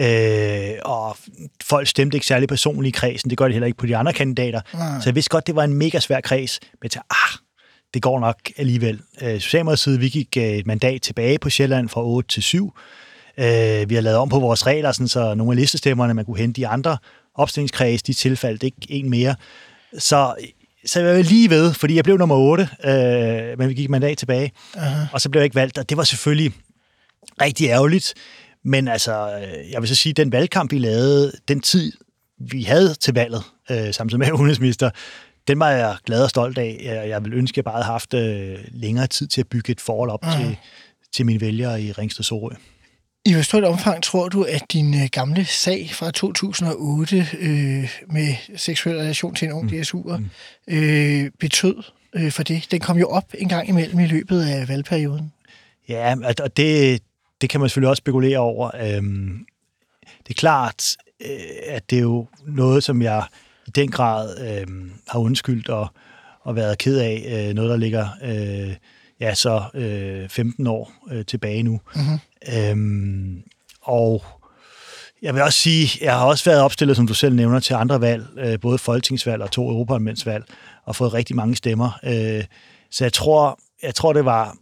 Speaker 2: øh, og folk stemte ikke særlig personligt i kredsen, det gør de heller ikke på de andre kandidater,
Speaker 1: Nej.
Speaker 2: så jeg vidste godt, det var en mega svær kreds, men jeg tænkte, ah, det går nok alligevel. Øh, Socialdemokratiet, vi gik øh, et mandat tilbage på Sjælland fra 8 til 7, Øh, vi har lavet om på vores regler, sådan, så nogle af listestemmerne, man kunne hente i andre opstillingskreds, de tilfaldt ikke en mere. Så, så jeg var lige ved, fordi jeg blev nummer 8, øh, men vi gik mandat tilbage, Aha. og så blev jeg ikke valgt, og det var selvfølgelig rigtig ærgerligt. Men altså, øh, jeg vil så sige, den valgkamp, vi lavede, den tid, vi havde til valget, øh, samtidig med udenrigsminister, den var jeg glad og stolt af. Jeg vil ønske, at jeg bare havde haft øh, længere tid til at bygge et forhold op Aha. til, til mine vælgere i Ringsted Sorø.
Speaker 1: I hvor stort omfang tror du, at din øh, gamle sag fra 2008 øh, med seksuel relation til en ung mm. DSU'er mm. øh, betød øh, for det? Den kom jo op en gang imellem i løbet af valgperioden.
Speaker 2: Ja, og det, det kan man selvfølgelig også spekulere over. Øhm, det er klart, øh, at det er jo noget, som jeg i den grad øh, har undskyldt og, og været ked af. Øh, noget, der ligger øh, ja, så øh, 15 år øh, tilbage nu. Mm-hmm. Øhm, og jeg vil også sige, jeg har også været opstillet, som du selv nævner, til andre valg, øh, både folketingsvalg og to europaparlamentsvalg, og fået rigtig mange stemmer. Øh, så jeg tror, jeg tror, det var...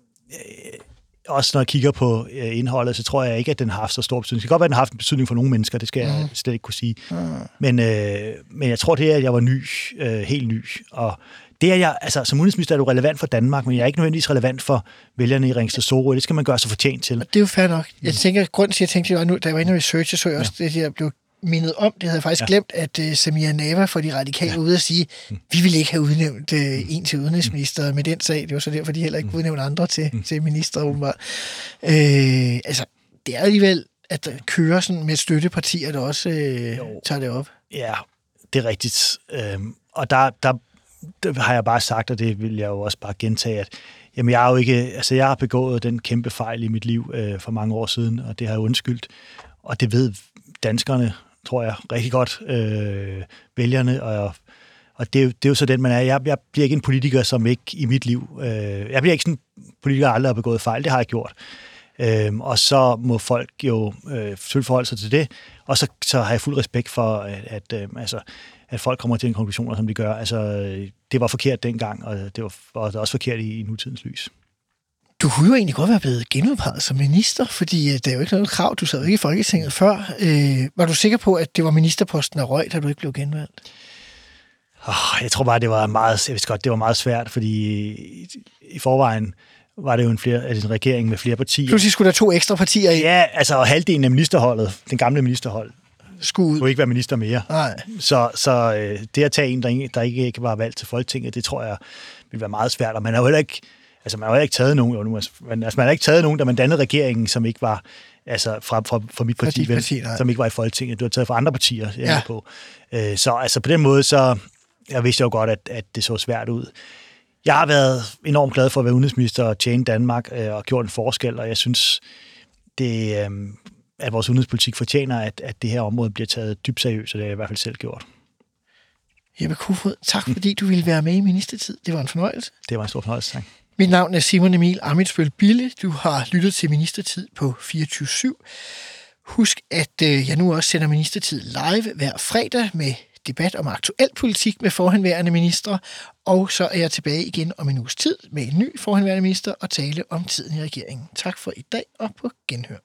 Speaker 2: Også når jeg kigger på øh, indholdet, så tror jeg ikke, at den har haft så stor betydning. Det kan godt være, at den har haft en betydning for nogle mennesker, det skal mm. jeg slet ikke kunne sige. Mm. Men, øh, men jeg tror, det er, at jeg var ny, øh, helt ny, og det er jeg, altså som udenrigsminister er du relevant for Danmark, men jeg er ikke nødvendigvis relevant for vælgerne i Ringsted Sorø. Det skal man gøre sig fortjent til.
Speaker 1: Det er jo fair nok. Jeg tænker, at grunden til, at jeg tænkte, at nu, da jeg var inde og researche, så jeg også ja. det, jeg blev mindet om, det havde jeg faktisk ja. glemt, at uh, Samia Nava fra de radikale ja. ude at sige, mm. vi vil ikke have udnævnt uh, en til udenrigsminister med den sag. Det var så derfor, de heller ikke mm. udnævnt andre til, til minister, åbenbart. Uh, altså, det er alligevel, at der kører sådan med støttepartier, der også uh, tager det op.
Speaker 2: Ja, det er rigtigt. Øhm, og der, der det har jeg bare sagt, og det vil jeg jo også bare gentage, at jamen, jeg, er jo ikke, altså, jeg har begået den kæmpe fejl i mit liv øh, for mange år siden, og det har jeg undskyldt. Og det ved danskerne, tror jeg, rigtig godt, øh, vælgerne, og, og det, er jo, det er jo så den, man er. Jeg, jeg bliver ikke en politiker, som ikke i mit liv... Øh, jeg bliver ikke sådan en politiker, der aldrig har begået fejl. Det har jeg gjort. Øhm, og så må folk jo øh, selvfølgelig forholde sig til det, og så, så har jeg fuld respekt for, at, at øh, altså, at folk kommer til en konklusion, som de gør. Altså, øh, det var forkert dengang, og det var, og det var også forkert i, i nutidens lys.
Speaker 1: Du kunne jo egentlig godt være blevet genudpeget som minister, fordi øh, det er jo ikke noget krav. Du sad jo ikke i Folketinget før. Øh, var du sikker på, at det var ministerposten af røg, da du ikke blev genvalgt?
Speaker 2: Oh, jeg tror bare, det var meget, jeg vidste godt, det var meget svært, fordi i, i forvejen var det jo en, flere, altså en regering med flere partier.
Speaker 1: Pludselig skulle der to ekstra partier i.
Speaker 2: Ja, altså halvdelen af ministerholdet, den gamle ministerhold,
Speaker 1: skulle ud.
Speaker 2: Kunne ikke være minister mere.
Speaker 1: Nej.
Speaker 2: Så, så øh, det at tage en, der ikke, der ikke var valgt til Folketinget, det tror jeg vil være meget svært. Og man har jo heller ikke, altså man har ikke taget nogen, jo nu, altså, man, altså man har ikke taget nogen, der man dannede regeringen, som ikke var altså fra, fra, fra mit parti, vel, parti som ikke var i Folketinget. Du har taget fra andre partier, jeg ja. på. Øh, så altså på den måde, så jeg vidste jo godt, at, at det så svært ud. Jeg har været enormt glad for at være udenrigsminister og tjene Danmark øh, og gjort en forskel, og jeg synes, det, øh, at vores udenrigspolitik fortjener, at, at det her område bliver taget dybt seriøst, og det har jeg i hvert fald selv gjort.
Speaker 1: Jeppe Kofod, tak fordi du ville være med i ministertid. Det var en fornøjelse.
Speaker 2: Det var en stor fornøjelse, tak.
Speaker 1: Mit navn er Simon Emil Amitsbøl Bille. Du har lyttet til Ministertid på 24 Husk, at øh, jeg nu også sender Ministertid live hver fredag med debat om aktuel politik med forhenværende ministre, og så er jeg tilbage igen om en uges tid med en ny forhenværende minister og tale om tiden i regeringen. Tak for i dag og på genhør.